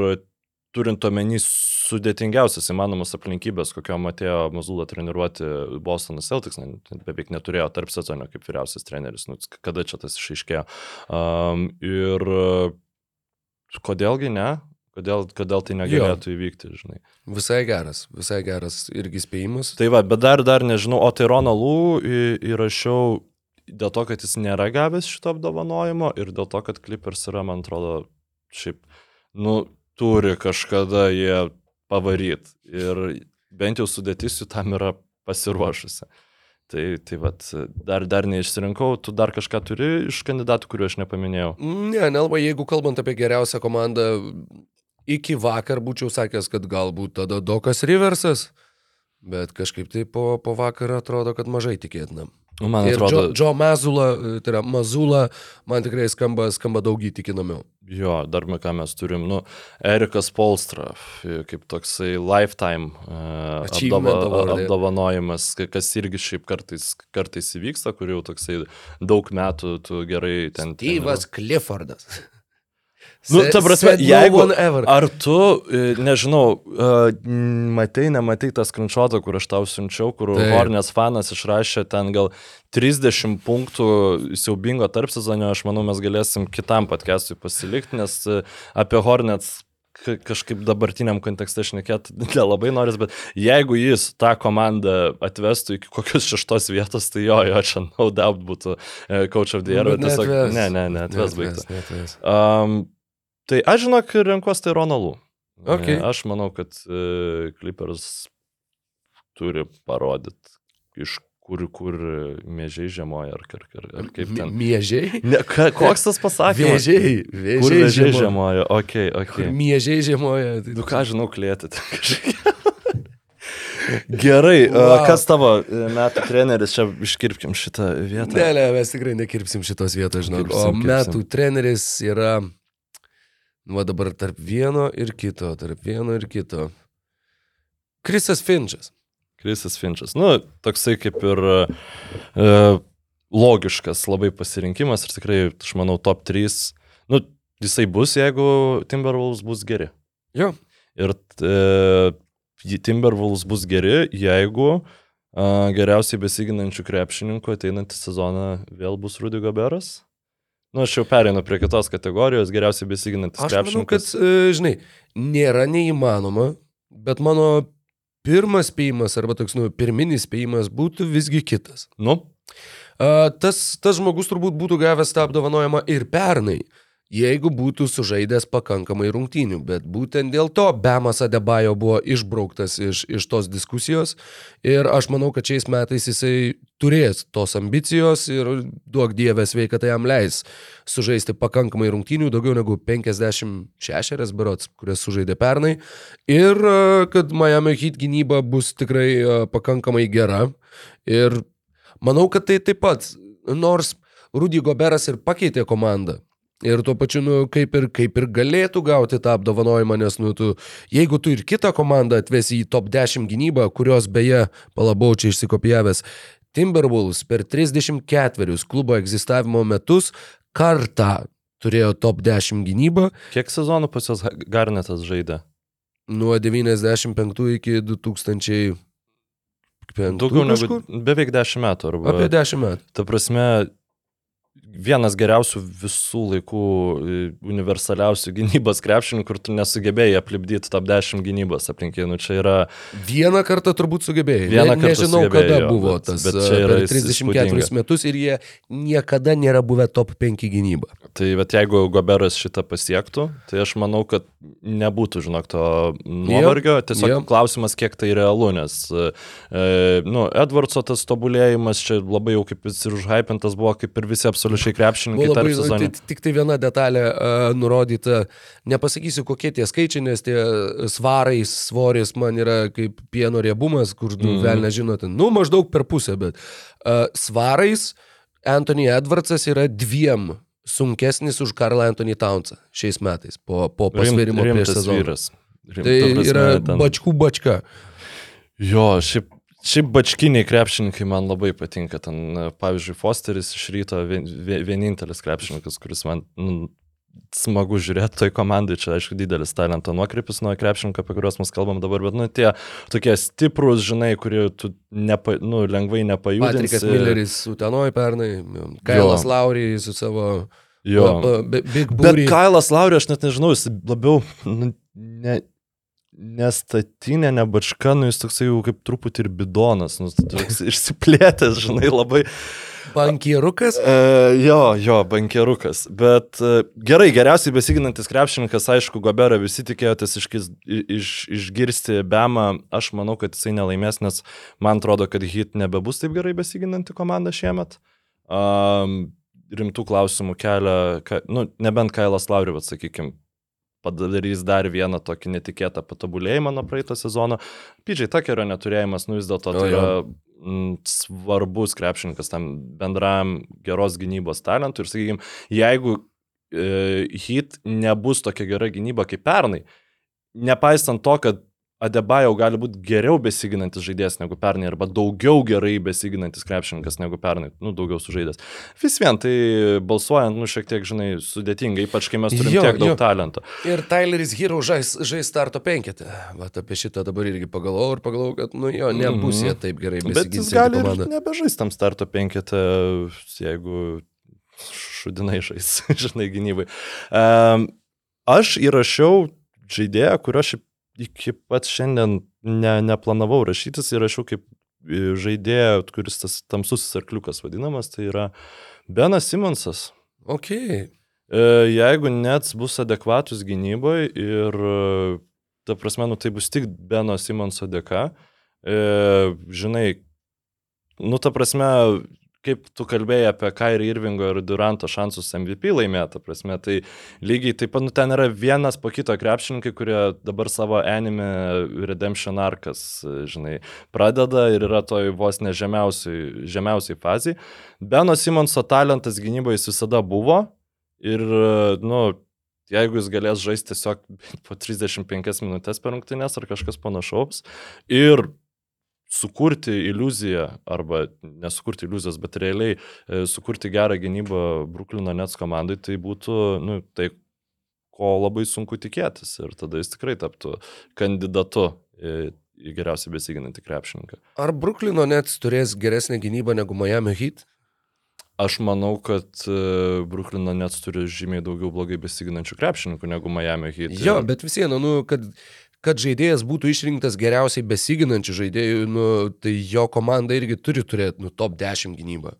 turint omeny sudėtingiausias įmanomas aplinkybės, kokiam atėjo Mazula treniruoti Bostonas Celtics, ne, beveik neturėjo tarp sezono kaip vyriausias treneris, nu, kada čia tas išaiškėjo. Um, ir kodėlgi ne? Kodėl, kodėl tai negalėtų jo. įvykti, žinai. Visai geras, visai geras irgi spėjimas. Tai va, bet dar, dar nežinau, o tai Ronalų įrašiau dėl to, kad jis nėra gavęs šito apdovanojimo ir dėl to, kad Clippers yra, man atrodo, šiaip, nu, turi kažkada jie pavaryt. Ir bent jau sudėtis jų tam yra pasiruošusi. Tai, tai vat, dar, dar neišsirinkau, tu dar kažką turi iš kandidatų, kuriuo aš nepaminėjau. Ne, nelabai, jeigu kalbant apie geriausią komandą, iki vakar būčiau sakęs, kad galbūt tada Dokas Riversas, bet kažkaip tai po, po vakar atrodo, kad mažai tikėtina. Nu, man ir atrodo, Džo, Džo Mazula, tai yra Mazula, man tikrai skamba, skamba daug įtikinamiau. Jo, dar ką mes turim, nu, Erikas Polstra, kaip toksai lifetime uh, award, yeah. apdovanojimas, kas irgi šiaip kartais, kartais įvyksta, kur jau toksai daug metų tu gerai ten... Steve'as Cliffordas. Nu, ta prasme, no jeigu... ever. Ar tu, e, nežinau, e, matai, nematai tą skrinšotą, kur aš tau siunčiau, kur Taip. Hornets fanas išrašė ten gal 30 punktų siaubingo tarp sezonio, aš manau, mes galėsim kitam podcast'ui pasilikti, nes e, apie Hornets ka- kažkaip dabartiniam kontekste šnekėti [laughs] nelabai noris, bet jeigu jis tą komandą atvestų iki kokios šeštos vietos, tai jo, jo, čia no doubt būtų coach of the year, tiesiog, ne, ne, ne, atves baigtas. Um, tai aš žinok, renkuosi tai Ronalų. Okay. Aš manau, kad uh, Clippers turi parodyti, iš kur, kur mėžiai žiemoja, ar, ar, ar, ar kaip ten. Miežiai? Ne, ka, koks tas pasakymas? Vėžiai. Kur Vėžiai vėžiai žiemoja. žiemoja? Ok, ok. Kur Miežiai žiemoja. Tai- Nu ką žinau, klėti. Gerai, wow. Wow. kas tavo e, metų treneris, čia iškirpkim šitą vietą. Ne, ne, mes tikrai nekirpsim šitos vietos. Kirpsim, O metų treneris yra, nu, dabar tarp vieno ir kito, tarp vieno ir kito. Krisas Finčas. Krisas Finčas. Nu, toksai kaip ir uh, logiškas labai pasirinkimas ir tikrai, aš manau, top 3. Nu, jisai bus, jeigu Timberwolves bus geri. Jo. Ir uh, Timberwolves bus geri, jeigu uh, geriausiai besiginančių krepšininkų ateinantį sezoną vėl bus Rudy Goberas. Nu, aš jau pereinu prie kitos kategorijos, geriausiai besiginantis Aš manau, kad, krepšininkas. e, žinai, nėra neįmanoma, bet mano pirmas spėjimas arba toks, nu, pirminis spėjimas būtų visgi kitas. Nu, A, tas, tas žmogus turbūt būtų gavęs tą apdovanojimą ir pernai, jeigu būtų sužaidęs pakankamai rungtynių, bet būtent dėl to Bemas Adebayo buvo išbrauktas iš, iš tos diskusijos ir aš manau, kad šiais metais jisai turės tos ambicijos ir duok dievę sveikatą jam leis sužaisti pakankamai rungtynių, daugiau negu 56 berots, kurias sužaidė pernai ir a, kad Miami Heat gynyba bus tikrai a, pakankamai gera ir Manau, kad tai taip pat, nors Rudy Goberas ir pakeitė komandą. Ir tuo pačiu, nu, kaip ir, kaip ir galėtų gauti tą apdovanojimą, nes, nu, tu, jeigu tu ir kitą komandą atvesi į top 10 gynybą, kurios beje, palabau čia išsikopijavęs, Timberwolves per 34 klubo egzistavimo metus kartą turėjo top 10 gynybą kiek sezonų pas jos Garnetas žaidė? nuo 95 iki 2005. Daugiau negu beveik 10 metų. Arba, Apie 10 metų. Ta prasme, vienas geriausių visų laikų e, universaliausių gynybos krepšininkų, kur tu nesugebėjai aplipdyti top 10 gynybos aplinkinių. Nu, čia yra... Vieną kartą turbūt sugebėjai. Vieną ne, kartą nežinau, kada jo, buvo bet- tas bet bet čia yra per 34 įspūdinga. metus ir jie niekada nėra buvę top 5 gynyba. Tai bet jeigu Goberas šitą pasiektų, tai aš manau, kad nebūtų, žinok, to nuovargio. Tiesiog jep. klausimas, kiek tai realu, nes, e, nu, Edvardso tas tobulėjimas čia labai jau kaip jis ir užhypintas buvo, kaip ir visi absoliučiai krepšininkai Buvo tarp sezonų. tai, tik tai viena detalė uh, nurodyta, nepasakysiu kokie tie skaičiai, nes tie svarai, svoris man yra kaip pieno riebumas, kur nu, Mhm. vėl nežinote, nu maždaug per pusę, bet uh, svarais Anthony Edwardsas yra dviem sunkesnis už Karlą Anthony Townsą šiais metais po, po pasvėrimo Rim- prieš sezoną. vyras. Rim, Tai ta prasme, yra ten- bačkų bačka. Jo, šiaip, šiaip bačkiniai krepšininkai man labai patinka. Ten, e, pavyzdžiui, Fosteris iš ryto vien, vie- vienintelis krepšininkas, kuris man nu, smagu žiūrėti toj komandai, čia aišku didelis talento nuokrypis nuo krepšinko, apie kuriuos mes kalbam dabar, bet nu tie tokie stiprus, žinai, kurie tu nepa, nu, lengvai nepajudinsi. Patrikas Milleris Utenoj pernai, Kailas Laurijai su savo Jo. uh, Big Bet Booty. Kailas Laurė, aš net nežinau, jis labiau nu, ne, nestatinė, ne bačka, nu jis toksai jau kaip truputį ir bidonas, nu, toks [laughs] išsiplėtęs, žinai, labai. Bankierukas. E, jo, jo, bankierukas. Bet e, gerai, geriausiai besiginantis krepšininkas, aišku, Goberą visi tikėjotės iškis, iš, išgirsti Bemą. Aš manau, kad jisai nelaimės, nes man atrodo, kad Hit nebebus taip gerai besiginanti komanda šiemet. Um, rimtų klausimų kelia, ka, nu, nebent Kailas Laurivat, sakykime, padarys dar vieną tokį netikėtą patobulėjimą nuo praeito sezono. Pidžiai Takerio neturėjimas, nu vis dėlto tai yra mm, svarbus krepšininkas tam bendram geros gynybos talentui. Ir sakykime, jeigu e, hit nebus tokia gera gynyba kaip pernai, nepaisant to, kad Adebayo gali būti geriau besiginantis žaidėjas negu pernai, arba daugiau gerai besiginantis krepšininkas negu pernai, nu, daugiau sužaidęs. Vis vien tai balsuojant, nu, šiek tiek, žinai, sudėtinga, ypač kai mes turim Jo, tiek daug jo. talento. Ir Tyleris Hero žais, žais starto penketę. Vat apie šitą dabar irgi pagalvojau ir pagalvojau, kad, nu jo, nebus Mhm. jie taip gerai Bet jis gali ir nebežais tam starto penketę, jeigu šudinai žais, [laughs] žinai, gynybai. Um, aš įrašiau žaidėją, kurio šiaip iki pat šiandien ne, neplanavau rašytis, įrašiau kaip e, žaidėją, kuris tas tamsusis arkliukas vadinamas, tai yra Benas Simonsas. Ok. E, Jeigu net bus adekvatus gynyboje ir, ta prasme, nu tai bus tik Beno Simonso dėka, e, žinai, nu ta prasme, kaip tu kalbėjai apie Kairį Irvingo ir Duranto šansus MVP laimėti, ta prasme, tai lygiai taip pat, nu ten yra vienas po kito krepšininkai, kurie dabar savo anime Redemption arkas, žinai, pradeda ir yra toj vos ne žemiausiai, žemiausiai fazai. Beno Simonso talentas gynyboje jis visada buvo ir, nu, jeigu jis galės žaisti tiesiog po 35 minutės per rungtynės ar kažkas panašaus ir sukurti iliuziją, arba nesukurti iliuzijos, bet realiai e, sukurti gerą gynybą Bruklino Nets komandai, tai būtų, nu, tai ko labai sunku tikėtis ir tada jis tikrai taptų kandidatu į, geriausiai besiginantį krepšininką. Ar Bruklino net turės geresnę gynybą negu Miami Heat? Aš manau, kad uh, Bruklino Nets turi žymiai daugiau blogai besiginančių krepšininkų negu Miami Heat. Jo, bet vis viena, nu, kad, kad žaidėjas būtų išrinktas geriausiai besiginančių žaidėjų, nu, tai jo komanda irgi turi turėti, nu, top 10 gynybą.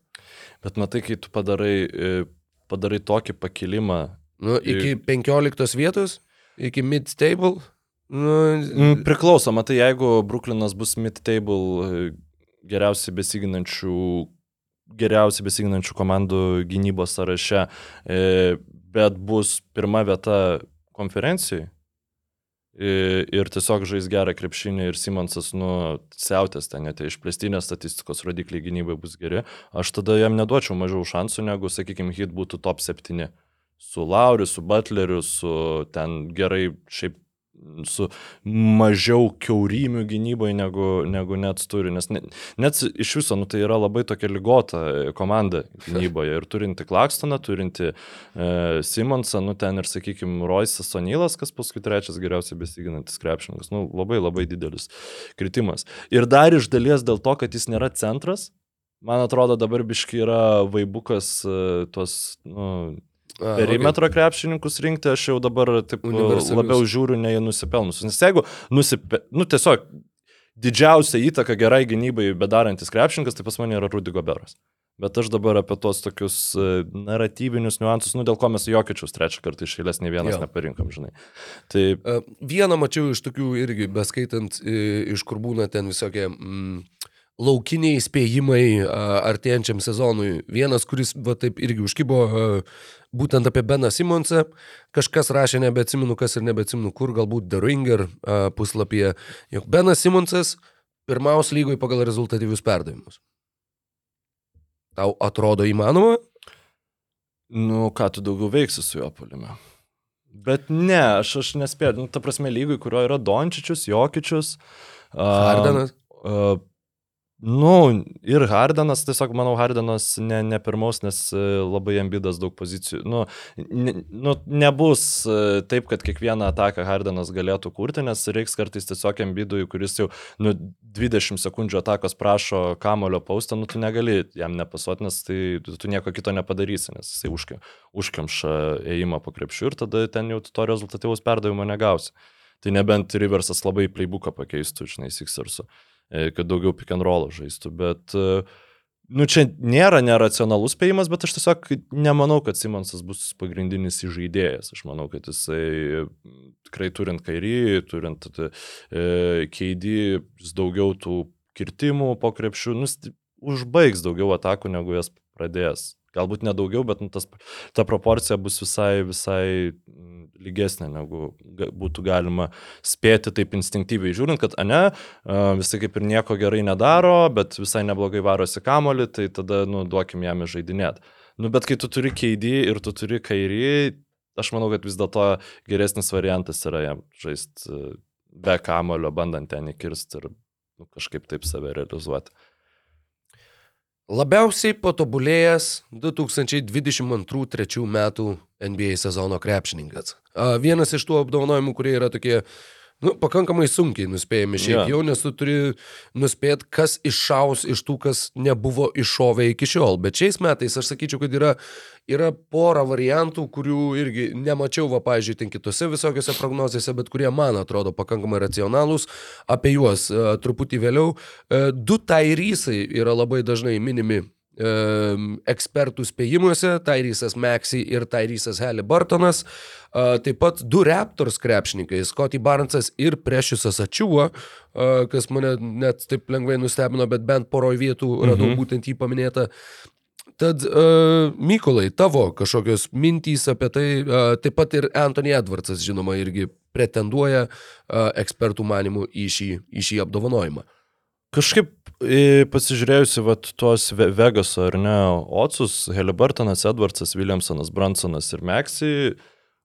Bet matai, kai tu padarai, e, padarai tokį pakilimą Nu, iki 15 vietos, iki mid-table. Nu, Mm, Priklauso, matai, jeigu Bruklinas bus mid-table e, geriausiai besiginančių, geriausiai besiginančių komandų gynybos sąraše, e, bet bus pirma vieta konferencijai ir tiesiog žais gerą krepšinį ir Simonsas, nu, siautės ten, net išplėstinės statistikos rodikliai gynybai bus geri, aš tada jam neduočiau mažiau šansų, negu, sakykime, hit būtų top 7 su Lauriu, su Butleriu, su ten gerai šiaip su mažiau keurimių gynyboje negu, negu net turi, nes net, net iš viso, nu, tai yra labai tokia lygota komanda gynyboje ir turinti Klakstoną, turinti e, Simonsą, nu ten ir, sakykime, Roisas Onylas, kas paskui trečias geriausiai besiginantis krepšininkas, nu labai labai didelis kritimas. Ir dar iš dalies dėl to, kad jis nėra centras, man atrodo dabar biški yra vaibukas e, tuos, nu, perimetro okay. krepšininkus rinkti, aš jau dabar taip labiau žiūriu ne į nusipelnus. Nes jeigu nusipe, nu, tiesiog didžiausia įtaka gerai gynybai bedarantis krepšininkas, tai pas mane yra Rudy Goberas. Bet aš dabar apie tos tokius e, naratyvinius niuansus, nu dėl ko mes jokiečius trečią kartą iš eilės ne vienas Jo. neparinkom, žinai. Tai A, Vieną mačiau iš tokių irgi, beskaitant, i, iš kur būna ten visokie mm, laukiniai spėjimai artėjančiam sezonui. Vienas, kuris va taip irgi užkybo būtent apie Beną Simonsą. Kažkas rašė, nebeatsimenu kas ir nebeatsimenu kur, galbūt The Ringer puslapyje, jog Benas Simonsas pirmaus lygoj pagal rezultatyvius perdavimus. Tau atrodo įmanoma? Nu, ką tu daugiau veiksi su juo palime. Bet ne, aš, aš nespėjau, nu, ta prasme, lygui, kurio yra Dončičius, Jokičius. a, Hardenas? a, Nu, ir Hardenas, tiesiog manau, Hardenas ne, ne pirmaus, nes e, labai ambidas daug pozicijų. Nu, ne, nu, nebus e, taip, kad kiekvieną ataką Hardenas galėtų kurti, nes reiks kartais tiesiog ambidui, kuris jau nu, 20 sekundžių atakos prašo kamulio paustą, nu, tu negali jam nepasuoti, nes tai tu nieko kito nepadarysi, nes jisai užkim, užkimša ėjimą po krepšių ir tada ten jau to rezultatyvaus perdavimo negausi. Tai nebent Riversas labai playbooką pakeistų, žinai, Sixers'u. E, kad daugiau pick and roll žaistų. Bet, e, nu, čia nėra neracionalus spėjimas, bet aš tiesiog nemanau, kad Simonsas bus pagrindinis žaidėjas. Aš manau, kad jisai tikrai turint kairį, turint e, keidį, jis daugiau tų kirtimų po krepšių, nu, užbaigs daugiau atakų, negu jas pradės. Galbūt nedaugiau, bet nu, tas, ta proporcija bus visai, visai lygesnė, negu būtų galima spėti taip instinktyviai žiūrint, kad ne, visi kaip ir nieko gerai nedaro, bet visai neblogai varosi kamolį, tai tada, nu, duokim jam žaidinėti. Nu, bet kai tu turi keidį ir tu turi kairį, aš manau, kad vis dėlto geresnis variantas yra jam žaisti be kamolio, bandant ten įkirsti ir nu, kažkaip taip save realizuoti. Labiausiai patobulėjęs 2022-2023 metų NBA sezono krepšininkas. Vienas iš tų apdovanojimų, kurie yra tokie nu, pakankamai sunkiai nuspėjami šiaip yeah. jau, nes tu turi nuspėti, kas iššaus iš tų, kas nebuvo iššovę iki šiol. Bet šiais metais aš sakyčiau, kad yra, yra pora variantų, kurių irgi nemačiau, va, pažiūrėjau, ten kitose visokiose prognozėse, bet kurie man atrodo pakankamai racionalūs. Apie juos uh, truputį vėliau. Uh, du tairysai yra labai dažnai minimi ekspertų spėjimuose, Tyrysas Maxi ir Tyrysas Halliburtonas, taip pat du Raptors krepšininkai, Scotty Barnesas ir Preciusas Ačiuo, kas mane net taip lengvai nustebino, bet bent poroj vietų radau mhm. būtent jį paminėtą. Tad, uh, Mykolai, tavo kažkokios mintys apie tai, uh, taip pat ir Anthony Edwardsas, žinoma, irgi pretenduoja uh, ekspertų manimų į šį, į šį apdovanojimą. Kažkaip pasižiūrėjusi vat, tuos Vegaso ar ne, Otsus, Helibartonas, Edwardsas, Williamsonas, Bransonas ir Meksy,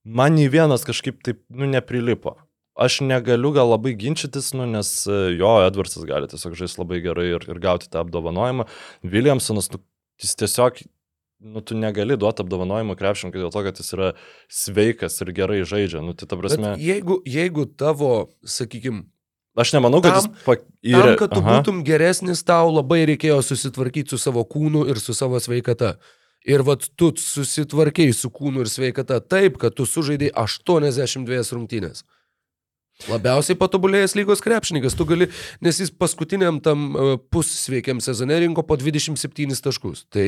man nei vienas kažkaip taip, nu, neprilipo. Aš negaliu gal labai ginčytis, nu, nes jo, Edwardsas gali tiesiog žaisti labai gerai ir, ir gauti tą apdovanojimą. Williamsonas, nu, jis tiesiog, nu, tu negali duoti apdovanojimą krepšininkui dėl to, kad jis yra sveikas ir gerai žaidžia. Nu, tai ta prasme. Bet jeigu, jeigu tavo, sakykime, Aš nemanau, kad tam, jis pa... yra... Tam, kad tu Aha. būtum geresnis, tau labai reikėjo susitvarkyti su savo kūnu ir su savo sveikata. Ir vad tu susitvarkiai su kūnu ir sveikata taip, kad tu sužaidai 82 rungtynės. Labiausiai patobulėjęs lygos krepšininkas, tu gali, nes jis paskutiniam tam uh, pussveikiam sezone rinko po 27 taškus. Tai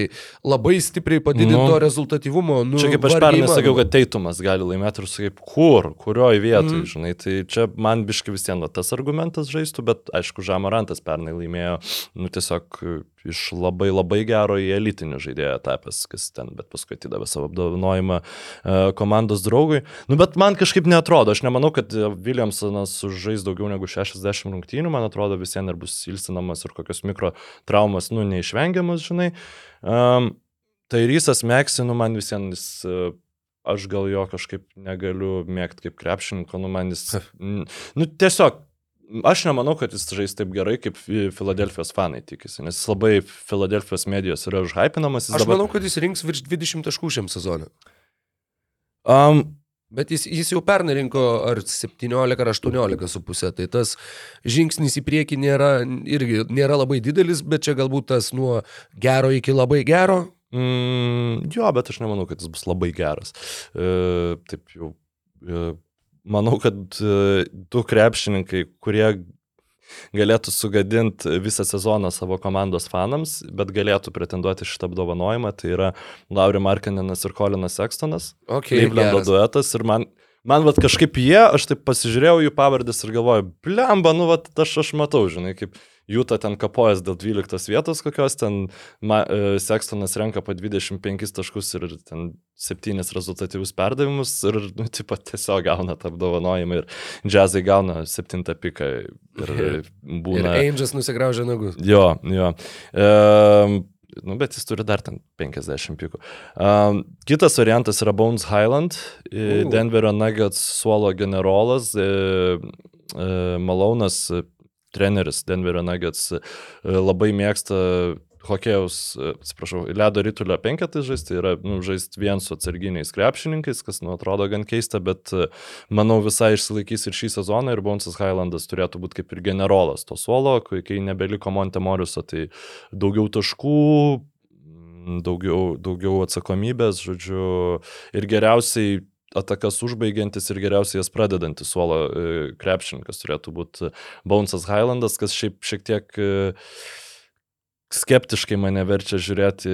labai stipriai padidinto nu, rezultatyvumo. Nu, čia kaip aš pernai sakiau, kad teitumas gali laimėti ir sakai, kur, kurioj vietoj, mm. žinai, tai čia man biški vis vien tas argumentas žaistų, bet aišku, Žamarantas pernai laimėjo, nu tiesiog iš labai labai gero į elitinį žaidėją tapęs, kas ten, bet paskui atidavė savo apdovanojimą e, komandos draugui. Nu, bet man kažkaip netrodo, aš nemanau, kad Williamsonas žais daugiau negu 60 rungtynių, man atrodo visien ir bus silsinamas ir kokios mikro traumas, nu, neišvengiamas, žinai. Um, tai Rysas Meksi, nu, man visiems jis aš gal jo kažkaip negaliu mėgti kaip krepšininko, nu man jis, [laughs] nu tiesiog Aš nemanau, kad jis žais taip gerai, kaip Filadelfijos fanai tikisi, nes labai Filadelfijos medijos yra užhypinamas. Aš dabar... manau, kad jis rinks virš 20 taškų šiam sezonui. Um, Bet jis, jis jau pernai rinko ar 17 ar 18 su pusė, tai tas žingsnis į priekį nėra, irgi nėra labai didelis, bet čia galbūt tas nuo gero iki labai gero. Mm, jo, bet aš nemanau, kad jis bus labai geras. E, taip jau e, manau, kad e, du krepšininkai, kurie galėtų sugadinti visą sezoną savo komandos fanams, bet galėtų pretenduoti šitą apdovanojimą, tai yra Lauri Markaninas ir Kolinas Sekstonas. Okay, Clevelando duetas ir man, man vat kažkaip jie, aš taip pasižiūrėjau jų pavardės ir galvoju, blemba, nu vat aš, aš matau, žinai, kaip Jūta ten kapojas dėl 12 vietos kokios, ten ma, e, Sekstonas renka po 25 taškus ir ten 7 rezultatyvius perdavimus ir, nu, tipo, tiesiog gauna tą apdovanojimą ir džiazai gauna 7 piką ir [laughs] būna... Ir Angels nusigraužia nagus. Jo, jo. Um, nu, bet jis turi dar ten 50 pikų. Um, kitas variantas yra Bones Highland, uh. Denverio Nuggets suolo generolas, e, e, Malonas treneris Denverio Nuggets e, labai mėgsta hokėjaus, e, atsiprašau, ledo rytulio penketą žaisti, tai yra nu, žaisti vien su atsarginiais krepšininkais, kas nu, atrodo gan keista, bet e, manau visai išsilaikys ir šį sezoną ir Bonesas Highlandas turėtų būti kaip ir generolas to suolo, kai, nebeliko Montemoriuso, tai daugiau taškų, daugiau, daugiau atsakomybės, žodžiu, ir geriausiai atakas užbaigiantis ir geriausiai jas pradedantis suolo e, krepšininkas turėtų būti Bonesas Highlandas, kas šiaip šiek tiek e, skeptiškai mane verčia žiūrėti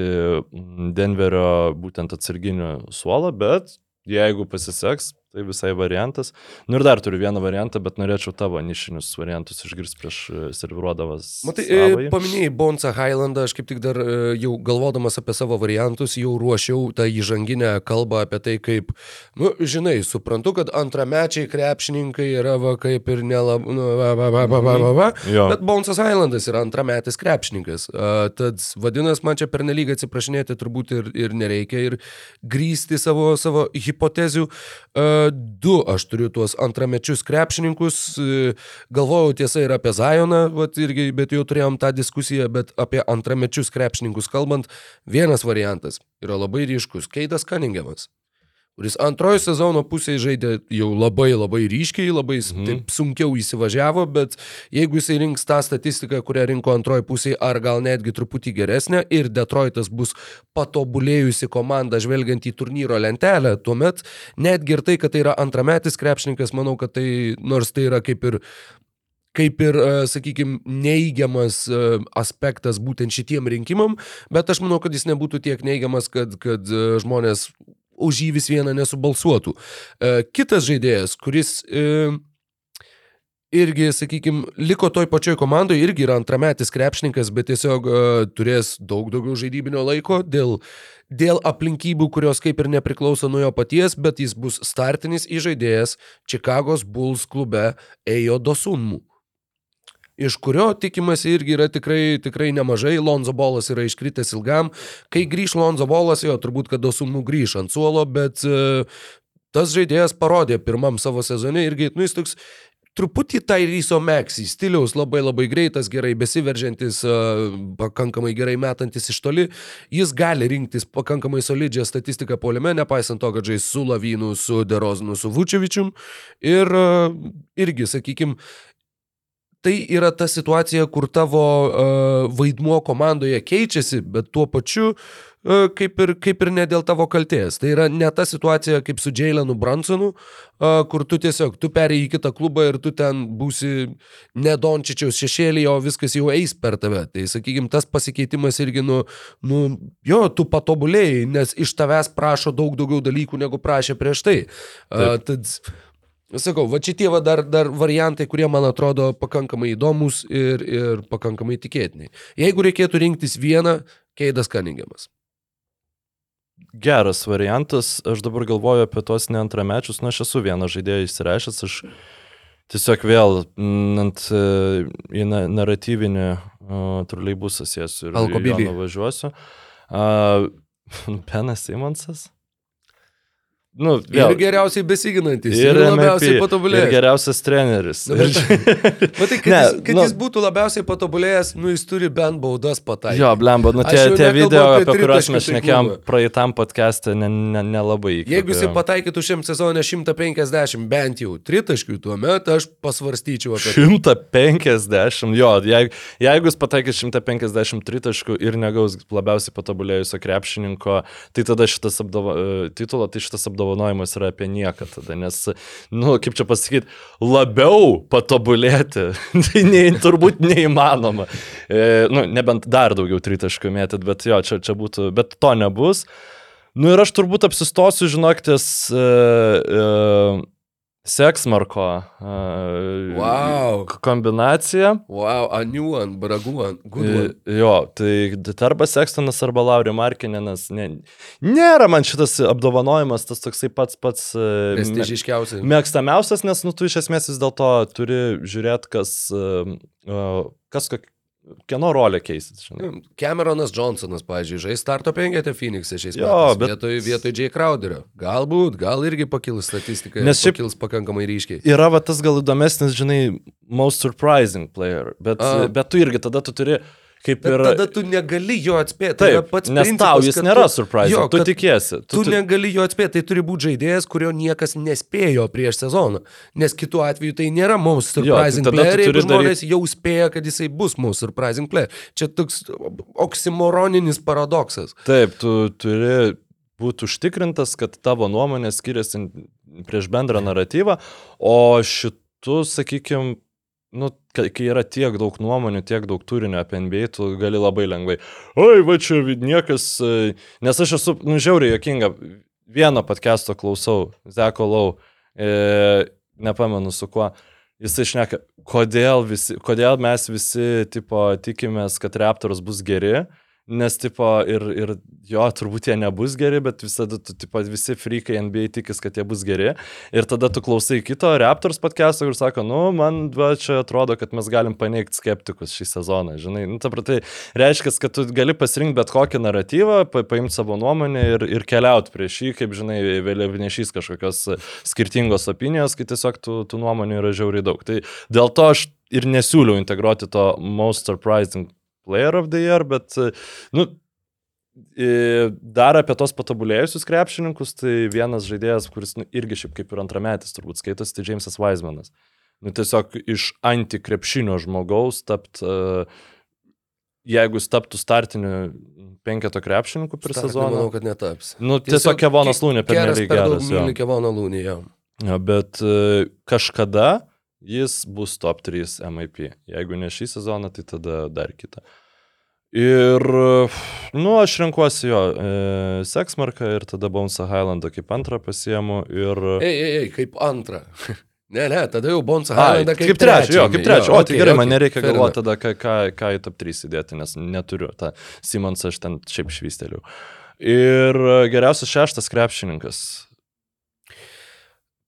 Denverio būtent atsarginių suolą, bet jeigu pasiseks, tai visai variantas. Nu ir dar turiu vieną variantą, bet norėčiau tavo nišinius variantus išgirsti prieš e, serviruodamas. Matai, e, savąjį. paminėjai Bonsą Highlandą, aš kaip tik dar e, jau galvodamas apie savo variantus, jau ruošiau tą įžanginę kalbą apie tai, kaip, nu, žinai, suprantu, kad antramečiai krepšininkai yra va kaip ir nelab... Nu, va, va, va, va, va, va, va. Bet Bonsas Highlandas yra antrametis krepšininkas. Tad vadinasi, man čia pernelyg atsiprašinėti turbūt ir, ir nereikia ir grįsti savo, savo hipotezių. A, du aš turiu tuos antramečius krepšininkus. e, Galvojau tiesa ir apie Zajoną, irgi, bet jau turėjom tą diskusiją, bet apie antramečius krepšininkus kalbant, vienas variantas yra labai ryškus - Keidas Kaningiamas kuris antrojo sezono pusėje žaidė jau labai labai ryškiai, labai mhm. taip sunkiau įsivažiavo, bet jeigu jisai rinks tą statistiką, kurią rinko antrojo pusėje, ar gal netgi truputį geresnę, ir Detroitas bus patobulėjusi komanda žvelgiant į turnyro lentelę, tuomet netgi ir tai, kad tai yra antrametis krepšininkas, manau, kad tai, nors tai yra kaip ir kaip ir, sakykime, neįgiamas e, aspektas būtent šitiem rinkimam, bet aš manau, kad jis nebūtų tiek neigiamas, kad, kad e, žmonės už jį vis vieną nesubalsuotų. E, Kitas žaidėjas, kuris e, irgi, sakykime, liko toj pačioj komandoje, irgi yra antrametis krepšininkas, bet tiesiog uh, turės daug daugiau žaidybinio laiko dėl, dėl aplinkybių, kurios kaip ir nepriklauso nuo jo paties, bet jis bus startinis įžaidėjas Čikagos Bulls klube Ejo Dosunmu. Iš kurio tikimasi irgi yra tikrai, tikrai nemažai. Lonzo Bolas yra iškritęs ilgam. Kai grįž Lonzo Bolas, jo turbūt, kad Dosunmu grįž ant suolo, bet uh, tas žaidėjas parodė pirmam savo sezone irgi, nu jis toks truputį Tairyso Meksy stiliaus, labai labai greitas, gerai besiveržiantis, a, pakankamai gerai metantis iš toli. Jis gali rinktis pakankamai solidžią statistiką poliame, nepaisant to, kad žais su Lavinu, su Deroznu, su Vučevičium. Ir a, irgi, sakykime, tai yra ta situacija, kur tavo uh, vaidmuo komandoje keičiasi, bet tuo pačiu uh, kaip, ir, kaip ir ne dėl tavo kalties. Tai yra ne ta situacija kaip su Jailenu Bransonu, uh, kur tu tiesiog, tu perėjai į kitą klubą ir tu ten būsi nedončičiaus šešėlį, o viskas jau eis per tave. Tai sakykime, tas pasikeitimas irgi, nu, nu, jo, tu patobulėjai, nes iš tavęs prašo daug daugiau dalykų, negu prašė prieš tai. Uh, tad, Sakau, va šitie va dar, dar variantai, kurie man atrodo pakankamai įdomus ir, ir pakankamai tikėtini. Jeigu reikėtų rinktis vieną, Keidas Kaningiamas. Geras variantas, aš dabar galvoju apie tos neantramečius, nu aš esu vieną žaidėją įsireišęs, aš tiesiog vėl mm, ant e, į na- naratyvinį uh, troleibusą sėsiu ir Alkobilį. nuvažiuosiu. Uh, [laughs] Benas Simonsas? Nu, Ir geriausiai besiginantis. Ir, Ir labiausiai MVP, Ir patobulėjęs. geriausias treneris. Nu, bet- [laughs] Matai, kad, Ne, jis, kad nu- jis būtų labiausiai patobulėjęs, nu jis turi bent baudas pataikyti. Jo, blemba, nu tie, tie video, apie apie kuriuos tritaškių mes šnekėjom praeitam podcast'e, nelabai ne, ne nelabai Jeigu jisai įkvėpė. pataikytų šiam sezonė 150 bent jau tritaškių, tuomet aš pasvarstyčiau apie tai. 150, jo, jeigu, jeigu jis pataikys 150 tritaškų ir negaus labiausiai patobulėjusio krepšininko, tai tada šitas apdova, e, titulo, tai šitas apdovanojimas yra apie nieką tada, nes, nu, kaip čia pasakyti, labiau patobulėti, [laughs] tai ne, turbūt neįmanoma. E, nu, nebent dar daugiau tritaškų mėtyt, bet jo, čia, čia būtų, bet to nebus. Nu ir aš turbūt apsistosiu, žinok, ties uh, uh, Seksmarko uh, Wow. kombinacija. Wow, a new one, bragu one, good E, one. Jo, tai arba Sekstonas, arba Laurė Markinenas. Ne, nėra man šitas apdovanojimas, tas toksai pats pats e, Prestižiškiausiai. mėgstamiausias, nes nu, tu iš esmės vis dėlto turi žiūrėti, kas, e, kas kok- kieno rolė keisis, žinai. Cameronas Johnsonas, pavyzdžiui, žais starto penketę Phoenix'e šiais Jo, metais. bet- Vietoj, vietoj Jay Crowderio. Galbūt, gal irgi pakils statistika. Nes šiaip- pakils pakankamai ryškiai. Yra va tas gal įdomesnis, žinai, most surprising player, bet, A. bet tu irgi tada tu turi kaip Bet ir... tada tu negali jo atspėti. Tai Taip, pats nes principas, tau jis nėra tu- surprising, jo, tu tikiesi. Tu, tu negali jo atspėti, tai turi būti žaidėjas, kurio niekas nespėjo prieš sezoną. Nes kitu atveju tai nėra most Jo, tai tu player, turi žmonės jau spėja, kad jisai bus most surprising player. Čia toks oksimoroninis paradoksas. Taip, tu turi būti užtikrintas, kad tavo nuomonė skiriasi prieš bendrą naratyvą, o šitų, sakykime, nu, kai yra tiek daug nuomonių, tiek daug turinio apie NBA, tu gali labai lengvai. Oi, va čia niekas, e, nes aš esu, nu, žiauriai jokinga, vieno podcast'o klausau, Zeko Lau, e, nepamenu su kuo. Jisai išneka, kodėl, visi, kodėl mes visi, tipo, tikimės, kad Raptors bus geri, nes, tipo, ir, ir jo, turbūt jie nebus geri, bet visada, tu, tipo, visi freakai NBA tikis, kad jie bus geri. Ir tada tu klausai kito Raptors podcast'o ir sako, nu, man va, čia atrodo, kad mes galim paneigti skeptikus šį sezoną, žinai. Nu, ta pratai, reiškia, kad tu gali pasirinkti bet kokį naratyvą, pa, paimti savo nuomonę ir, ir keliauti prieš jį, kaip, žinai, vėliavnešys kažkokios skirtingos opinijos, kai tiesiog tų, tų nuomonių yra žiauriai daug. Tai dėl to aš ir nesiūliau integruoti to most surprising player of the year, bet, nu, dar apie tos patobulėjusius krepšininkus, tai vienas žaidėjas, kuris nu, irgi šiaip kaip ir antrametis turbūt skaitosi, tai Jamesas Weismanas. Nu, tiesiog iš antikrepšinio žmogaus tapt, uh, jeigu jis taptų startiniu penketo krepšininkų per Startą sezoną. Manau, kad netaps. Nu, tiesiog Kevonas Lūnė per geras daug geras. myli Kevoną Lūnį, jo. Jo, bet e, kažkada jis bus top 3 MIP. Jeigu ne šį sezoną, tai tada dar kitą. Ir, nu, aš renkuosi jo e, Seksmarką ir tada Bonesą Highlandą kaip antrą pasiemu ir... Ei, ei, ei, kaip antrą. [laughs] Ne, ne, tada jau Bonsa Highlandą kaip, kaip trečią, jo, kaip trečią. O, tai okay, gerai, okay, man nereikia galvoti tada, ką, ką, ką į top 3 įdėti, nes neturiu. Ta Simons aš ten šiaip švysteliu. Ir e, geriausias šeštas krepšininkas.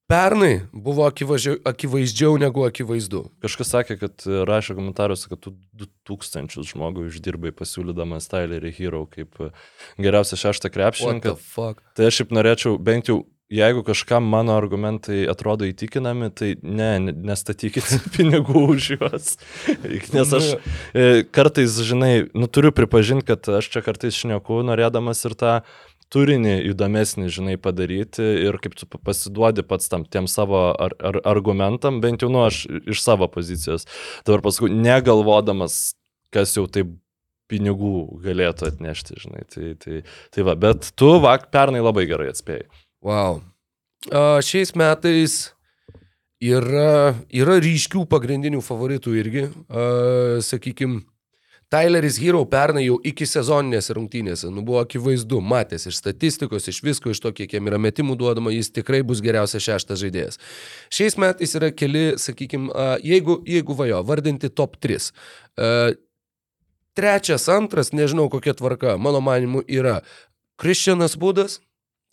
Pernai buvo akivaizdžiau, akivaizdžiau negu akivaizdu. Kažkas sakė, kad e, rašė komentaruose, kad tu 2000 žmogų uždirbai pasiūlydamas Tylerį Hero kaip e, geriausią šeštą krepšininką. Tai aš šiaip norėčiau, bent jau, jeigu kažkam mano argumentai atrodo įtikinami, tai ne, ne- nestatykit [laughs] pinigų už juos. Nes aš e, kartais, žinai, nu turiu pripažinti, kad aš čia kartais šneku, norėdamas ir tą turinį įdomesnį, žinai, padaryti ir kaip tu pa- pasiduodi pats tam tiem savo ar, ar, argumentam, bent jau, nu, aš iš savo pozicijos. Dabar paskui, negalvodamas, kas jau taip pinigų galėtų atnešti, žinai. Tai, tai, tai va, bet tu vak pernai labai gerai atspėjai. Wow. A, šiais metais yra, yra ryškių pagrindinių favoritų irgi. Sakykime, Tyleris Hero pernai jau iki sezoninėse rungtynėse, nu buvo akivaizdu, matęs iš statistikos, iš visko, iš to, kiek jam yra metimų duodama, jis tikrai bus geriausias šeštas žaidėjas. Šiais metais yra keli, sakykime, jeigu, jeigu vajo, vardinti top 3. Trečias, antras, nežinau kokia tvarka, mano manimu, yra Kristianas Būdas,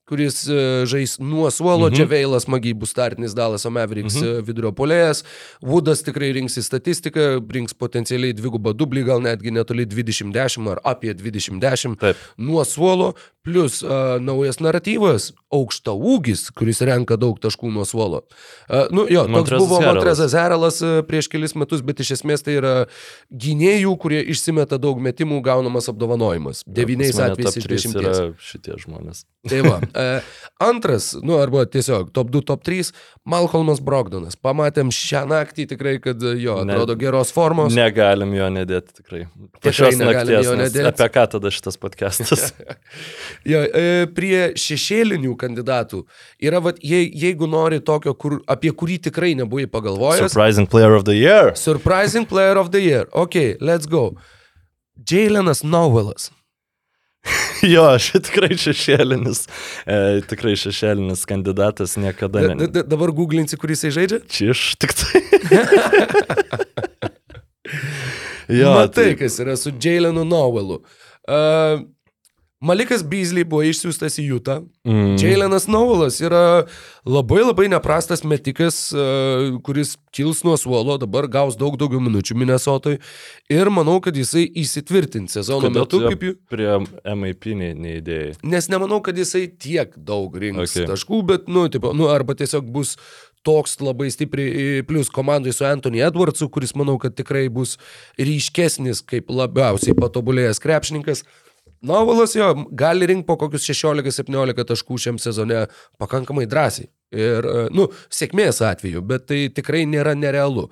kuris e, žais nuo suolo, Mhm. mhm. čia Veilas magiai bus startinis Dalaso Mavericks Mhm. mhm. vidurio polėjas, Vudas tikrai rinks į statistiką, rinks potencialiai dvigubą dublį, gal netgi netoli 20-10 ar apie 20-10 Taip. nuo suolo, plus uh, naujas naratyvas, aukšta ūgis, kuris renka daug taškų nuo suolo. Uh, nu, jo, toks Montrezas buvo. Montrezas Zerelas uh, prieš kelis metus, bet iš esmės tai yra gynėjų, kurie išsimeta daug metimų, gaunamas apdovanojimas. Devyniais atvejais iš dešimties. Šitie žmonės. Tai va. [laughs] E, antras, nu arba tiesiog top 2, top 3, Malcolmas Brogdonas. Pamatėm šią naktį tikrai, kad e, jo, Ne- atrodo geros formos. Negalim jo nedėti tikrai. Po šios negalim nakties, jo nes nedėt. Apie ką tada šitas podcastas? [laughs] Jo, e, prie šešėlinių kandidatų yra, vat, je, jeigu nori tokio, kur, apie kurį tikrai nebuvai pagalvojęs. Surprising player of the year. Surprising player of the year. Ok, let's go. Jailenas Novelas. [laughs] Jo, aš tikrai šešėlinis, e, tikrai šešėlinis kandidatas niekada Da, da, dabar googlinsi, kurį jisai žaidžia? Čiš, tik tai. [laughs] jo, Matai, kas yra su Jailenu Novelu. Uh, Malikas Beasley buvo išsiųstas į Jutą. Mm. Jailenas Novalas yra labai labai neprastas metikas, e, kuris kils nuo suolo, dabar gaus daug daugiau minučių Minnesotoj ir manau, kad jisai įsitvirtins sezono Kodėl metu kaip jų. prie MIP neįdėjai? Nes nemanau, kad jisai tiek daug rinks okay. taškų, bet, nu, tipo, nu, arba tiesiog bus toks labai stipriai, plus komandai su Anthony Edwardsu, kuris manau, kad tikrai bus ryškesnis kaip labiausiai patobulėjęs krepšininkas. Novalas jo gali rinkti po kokius 16-17 taškų šiam sezone pakankamai drąsiai. Ir, e, nu, sėkmės atveju, bet tai tikrai nėra nerealu.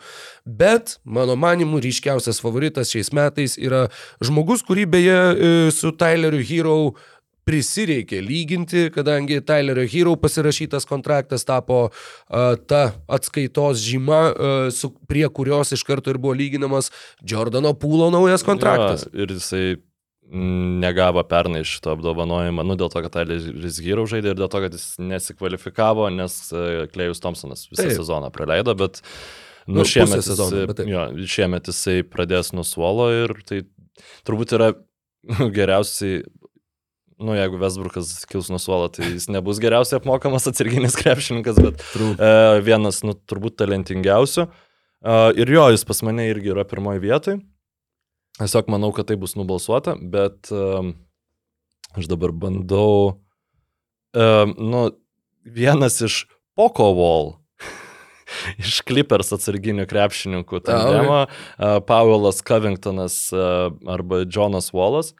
Bet, mano manimu, ryškiausias favoritas šiais metais yra žmogus, kurį beje e, su Tyleriu Hero prisireikė lyginti, kadangi Tylerio Hero pasirašytas kontraktas tapo uh, ta atskaitos žyma, uh, su, prie kurios iš karto ir buvo lyginamas Jordano Pūlo naujas kontraktas. Jo, ir jisai negavo pernai šito apdovanojimą, nu dėl to, kad Tyleris Gyro žaidė ir dėl to, kad jis nesikvalifikavo, nes Klejus Thompsonas visą Taip. Sezoną praleido, bet Nu, nu, šiemet, sezono, jisai- bet taip. jo, šiemet jisai pradės nuo suolo ir tai turbūt yra [laughs] geriausiai, nu jeigu Vesbrukas kils nuo suolo, tai jis nebus geriausiai apmokamas atsarginis krepšininkas, bet True. e, vienas, nu, turbūt talentingiausių. E, ir jo, jis pas mane irgi yra pirmoji vietoj. Tiesiog manau, kad tai bus nubalsuota, bet um, aš dabar bandau. Um, nu, vienas iš Poko Wall, [laughs] iš Clippers atsarginių krepšininkų, tandemo, uh, Pavelas Covingtonas uh, arba Jonas Wallas.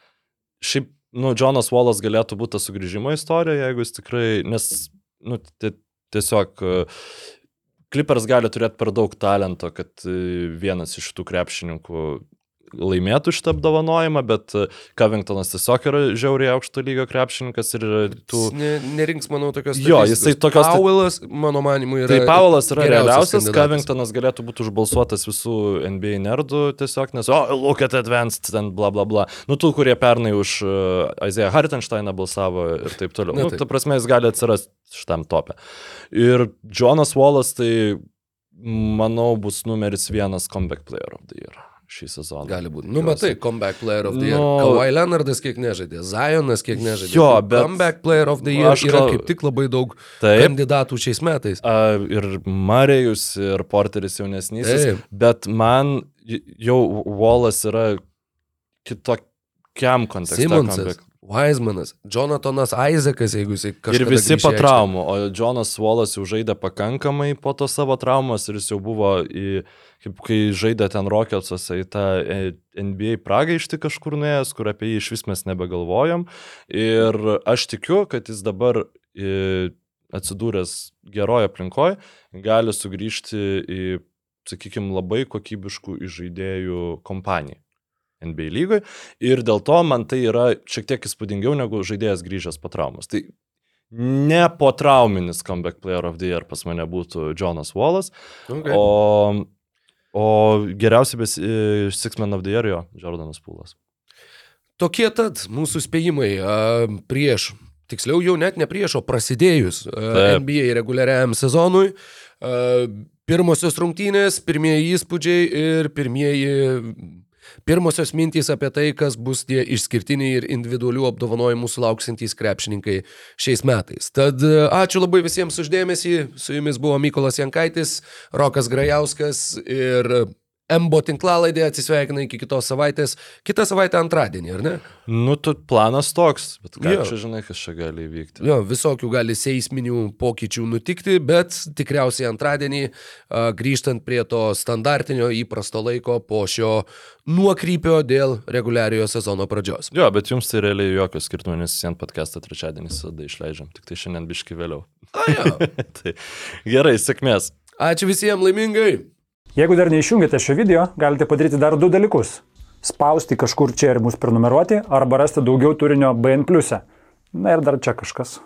Šiaip, nu, Jonas Wallas galėtų būti sugrįžimo istorija, jeigu jis tikrai, nes, nu, ti- tiesiog uh, Clippers gali turėti per daug talento, kad e, vienas iš tų krepšininkų laimėtų šitą apdovanojimą, bet e, Covingtonas tiesiog yra žiauriai aukšto lygio krepšininkas ir tų... Ne, nerinks, manau, tokios Jo, jisai tokios Pauelas, mano manimu, yra. Tai Paulas yra realiausias, kandidatas. Covingtonas galėtų būti užbalsuotas visų NBA nerdų tiesiog, nes, o, oh, look at advanced, ten bla bla bla. Nu, tų, kurie pernai už uh, Isaiah Hartensteiną balsavo ir taip toliau. Na, Nu, taip. ta prasme, jis gali atsirasti šitam topė. Ir Jonas Wallas, tai, manau, bus numeris vienas comeback player of the year šį sezoną. Gali būti. Nu, matai, comeback player of the year. Nu- Kawhi Leonardas kiek nežaidė, Zionas kiek nežaidė. Jo, bet- Comeback player of the year Aš yra kaip tik labai daug Taip. kandidatų šiais metais. A, ir Marėjus, ir Porteris jaunesnysis, Taip. bet man jau Wallas yra kitokiam kontekste. Simonsas. Weizmanas, Jonathanas Isaacas, jeigu jisai kažkas. Ir visi po traumų, o Jonas Wallas jau žaidė pakankamai po to savo traumas ir jis jau buvo į, kaip kai žaidė ten Rocketsuose į tą e, NBA pragaištį kažkur nuėjęs, kur apie jį iš vis mes nebegalvojom. Ir aš tikiu, kad jis dabar e, atsidūręs geroje aplinkoje gali sugrįžti į, sakykime, labai kokybiškų žaidėjų kompaniją. NBA lygoje ir dėl to man tai yra šiek tiek įspūdingiau negu žaidėjas grįžęs po traumos. Tai ne po trauminis comeback player of the year pas mane būtų Jonas Wallas, Okay. o, o geriausiai bes e, Six Man of the Year jo Jordanas Pūlas. Tokie tad mūsų spėjimai a, prieš, tiksliau jau net ne prieš, o prasidėjus a, Taip. NBA reguliariam sezonui. A, Pirmosios rungtynės, pirmieji įspūdžiai ir pirmieji Pirmosios mintys apie tai, kas bus tie išskirtiniai ir individualių apdovanojimų sulauksintys krepšininkai šiais metais. Tad e, ačiū labai visiems uždėmesį. Su jumis buvo Mykolas Jankaitis, Rokas Grajauskas ir MBO tinklalaidė atsisveikina iki kitos savaitės. Kitą savaitę antradienį, ar ne? Nu, tu planas toks, bet ką čia žinai, kas čia gali įvykti. Jo, visokių gali seisminių pokyčių nutikti, bet tikriausiai antradienį a, grįžtant prie to standartinio įprasto laiko po šio nuokrypio dėl reguliariojo sezono pradžios. Jo, bet jums tai realiai jokio skirtumo, nes vien podcastą trečiadienį visada išleidžiam, tik tai šiandien biški vėliau. A, jo. [laughs] tai gerai, sėkmės. Ačiū visiems laimingai. Jeigu dar neišjungėte šio video, galite padaryti dar du dalykus. Spausti kažkur čia ir mus prenumeruoti, arba rasti daugiau turinio BN. Na ir dar čia kažkas.